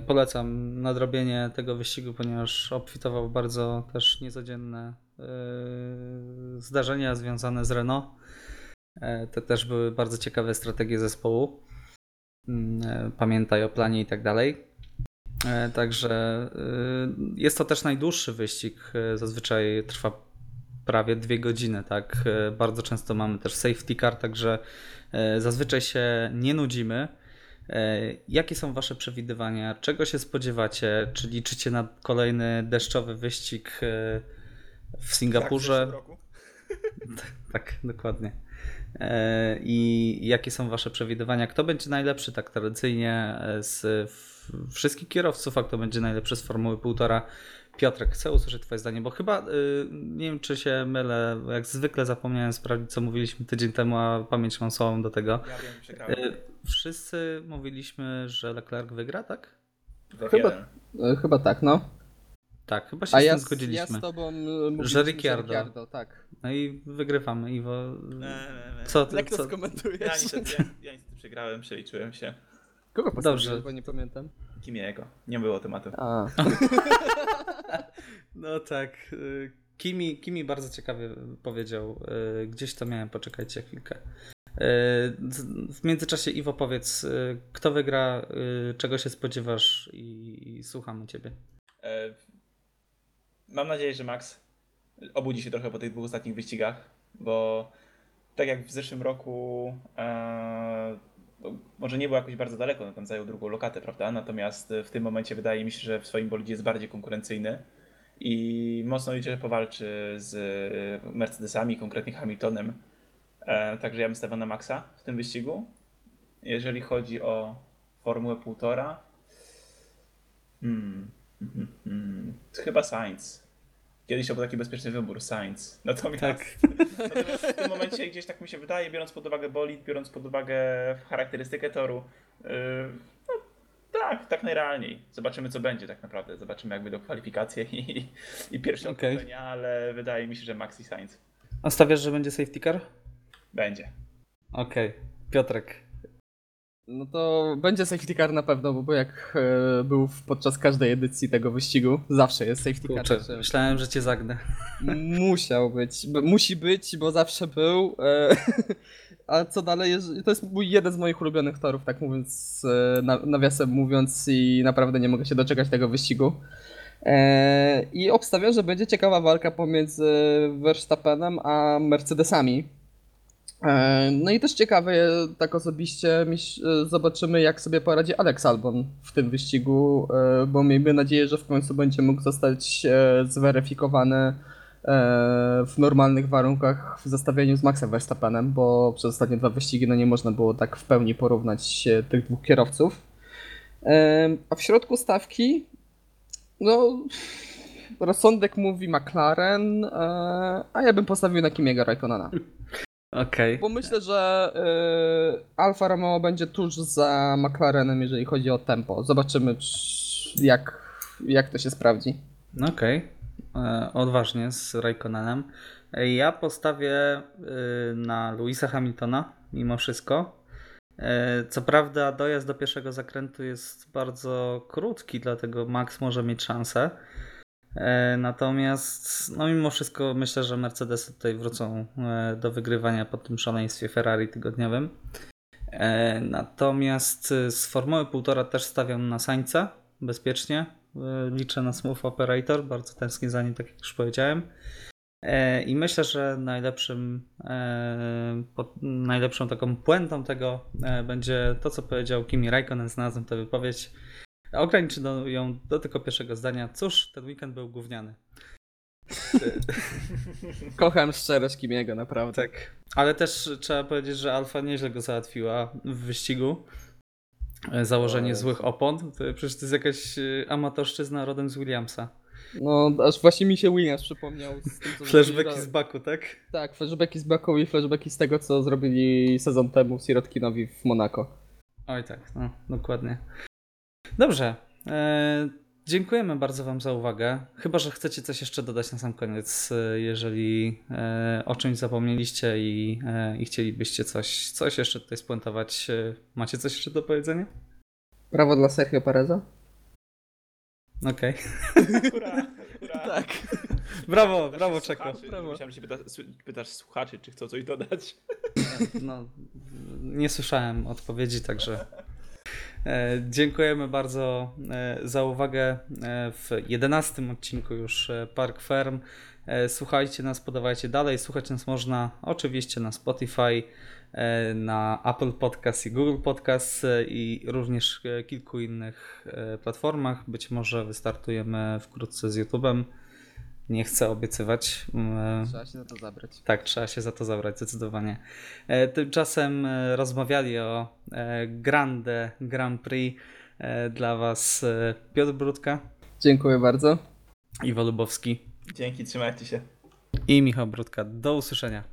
Polecam nadrobienie tego wyścigu, ponieważ obfitował bardzo też niecodzienne zdarzenia związane z Renault. Te też były bardzo ciekawe strategie zespołu. Mm, Pamiętaj o planie i tak dalej. E, Także e, jest to też najdłuższy wyścig. e, Zazwyczaj trwa prawie dwie godziny, tak. Bardzo często mamy też safety car, także zazwyczaj się nie nudzimy. Jakie są Wasze przewidywania? Czego się spodziewacie? Czy liczycie na kolejny deszczowy wyścig w Singapurze? roku. [LAUGHS] Tak, dokładnie. I jakie są Wasze przewidywania? Kto będzie najlepszy tak tradycyjnie z wszystkich kierowców, a kto będzie najlepszy z Formuły 1,5? Piotrek, chcę usłyszeć Twoje zdanie, bo chyba, y, nie wiem czy się mylę, jak zwykle zapomniałem sprawdzić, co mówiliśmy tydzień temu, a pamięć mam słabą do tego. Ja wiem, przegrałem. Y, wszyscy mówiliśmy, że Leclerc wygra, tak? Chyba-. E, Chyba tak, no. Tak, chyba się A z ja, tym z- ja zgodziliśmy. z tobą e, mówiliśmy, Że Ricciardo. tak. No i wygrywamy, Iwo. Nie, nie, nie. Co ty, Jak to co? skomentujesz? Ja niestety, ja, ja niestety przegrałem, przeliczyłem się. Kogo Dobrze. bo nie pamiętam. Kimiego. Nie było tematu. A, [LAUGHS] No tak. y, Kimi, Kimi bardzo ciekawie powiedział. y, Gdzieś to miałem, poczekajcie chwilkę. Y, W międzyczasie Iwo powiedz, kto wygra, czego się spodziewasz i, i słuchamy ciebie. E, Mam nadzieję, że Max obudzi się trochę po tych dwóch ostatnich wyścigach, bo tak jak w zeszłym roku, e, może nie był jakoś bardzo daleko, no tam zajął drugą lokatę, prawda? Natomiast w tym momencie wydaje mi się, że w swoim bolidzie jest bardziej konkurencyjny i mocno że powalczy z Mercedesami, konkretnie Hamiltonem. E, Także ja bym stawiał na Maxa w tym wyścigu. Jeżeli chodzi o Formułę 1,5, Hmm. Mhm, mhm. To Chyba Sainz. Kiedyś to był taki bezpieczny wybór, Sainz. Natomiast, Tak. natomiast [LAUGHS] w tym momencie gdzieś tak mi się wydaje, biorąc pod uwagę bolid, biorąc pod uwagę charakterystykę toru, yy, no, tak, tak najrealniej. Zobaczymy co będzie tak naprawdę. Zobaczymy jak będą kwalifikacje i, i pierwsze Okej. okrążenia, ale wydaje mi się, że Maxi Sainz A stawiasz, że będzie safety car? będzie. Okej. Piotrek. No to będzie safety car na pewno, bo jak e, był w- podczas każdej edycji tego wyścigu, zawsze jest safety car. Kurczę, myślałem, że cię zagnę. Musiał być, b- musi być, bo zawsze był. E, [LAUGHS] a co dalej? To jest mój jeden z moich ulubionych torów, tak mówiąc, e, na, nawiasem mówiąc, i naprawdę nie mogę się doczekać tego wyścigu. E, I obstawiam, że będzie ciekawa walka pomiędzy Verstappenem a Mercedesami. E, No i też ciekawe, tak osobiście, e, zobaczymy jak sobie poradzi Alex Albon w tym wyścigu, e, bo miejmy nadzieję, że w końcu będzie mógł zostać zweryfikowany w normalnych warunkach w zestawieniu z Maxem Verstappenem, bo przez ostatnie dwa wyścigi no nie można było tak w pełni porównać tych dwóch kierowców. A w środku stawki, no rozsądek mówi McLaren, a ja bym postawił na Kimiego Raikkonena. Okej. Bo myślę, że y, Alfa Romeo będzie tuż za McLarenem, jeżeli chodzi o tempo. Zobaczymy, czy- jak, jak to się sprawdzi. No Okej. E, Odważnie z Raikkonenem. E, Ja postawię y, na Louisa Hamiltona mimo wszystko. E, Co prawda dojazd do pierwszego zakrętu jest bardzo krótki, dlatego Max może mieć szansę. E, Natomiast no mimo wszystko myślę, że Mercedes tutaj wrócą e, do wygrywania po tym szaleństwie Ferrari tygodniowym. E, Natomiast z Formuły 1,5 też stawiam na Sańca bezpiecznie. Liczę na Smooth Operator, bardzo tęsknię za nim, tak jak już powiedziałem. I myślę, że najlepszym, najlepszą taką puentą tego będzie to, co powiedział Kimi Raikkonen, znalazłem tę wypowiedź. Ograniczy do, ją do tylko pierwszego zdania. Cóż, ten weekend był gówniany. [LAUGHS] Kocham szczerość Kimiego, naprawdę. Tak. Ale też trzeba powiedzieć, że Alfa nieźle go załatwiła w wyścigu. E, Założenie O, złych opon. To, przecież to jest jakaś e, amatorszczyzna rodem z Williamsa. No, aż właśnie mi się Williams przypomniał. Z tym, co [LAUGHS] Flashbacki z Baku, tak? Tak, flashbacki z Baku i flashbacki z tego, co zrobili sezon temu Sirotkinowi w Monako. Oj tak, no, dokładnie. Dobrze. E, dziękujemy bardzo Wam za uwagę. Chyba, że chcecie coś jeszcze dodać na sam koniec, e, jeżeli e, o czymś zapomnieliście i, e, i chcielibyście coś, coś jeszcze tutaj spuentować. E, macie coś jeszcze do powiedzenia? Brawo dla Sergio Pereza? Okej. [LAUGHS] Hurra, hurra. Tak. Brawo, Pytasz brawo się Czeko. słuchaczy, Brawo. Myślałem, że się pyta, pytasz słuchaczy, czy chcą coś dodać. No, nie słyszałem odpowiedzi, także dziękujemy bardzo e, za uwagę e, w jedenastym odcinku już e, Park Firm. E, Słuchajcie nas, podawajcie dalej. Słuchać nas można oczywiście na Spotify, e, na Apple Podcast i Google Podcast e, i również e, kilku innych e, platformach. Być może wystartujemy wkrótce z YouTube'em. Nie chcę obiecywać. E, Trzeba się za to zabrać. tak, trzeba się za to zabrać, zdecydowanie. E, Tymczasem e, rozmawiali o Grande Grand Prix dla Was Piotr Brudka Dziękuję bardzo. Iwo Lubowski Dzięki, trzymajcie się. i Michał Brodka. Do usłyszenia.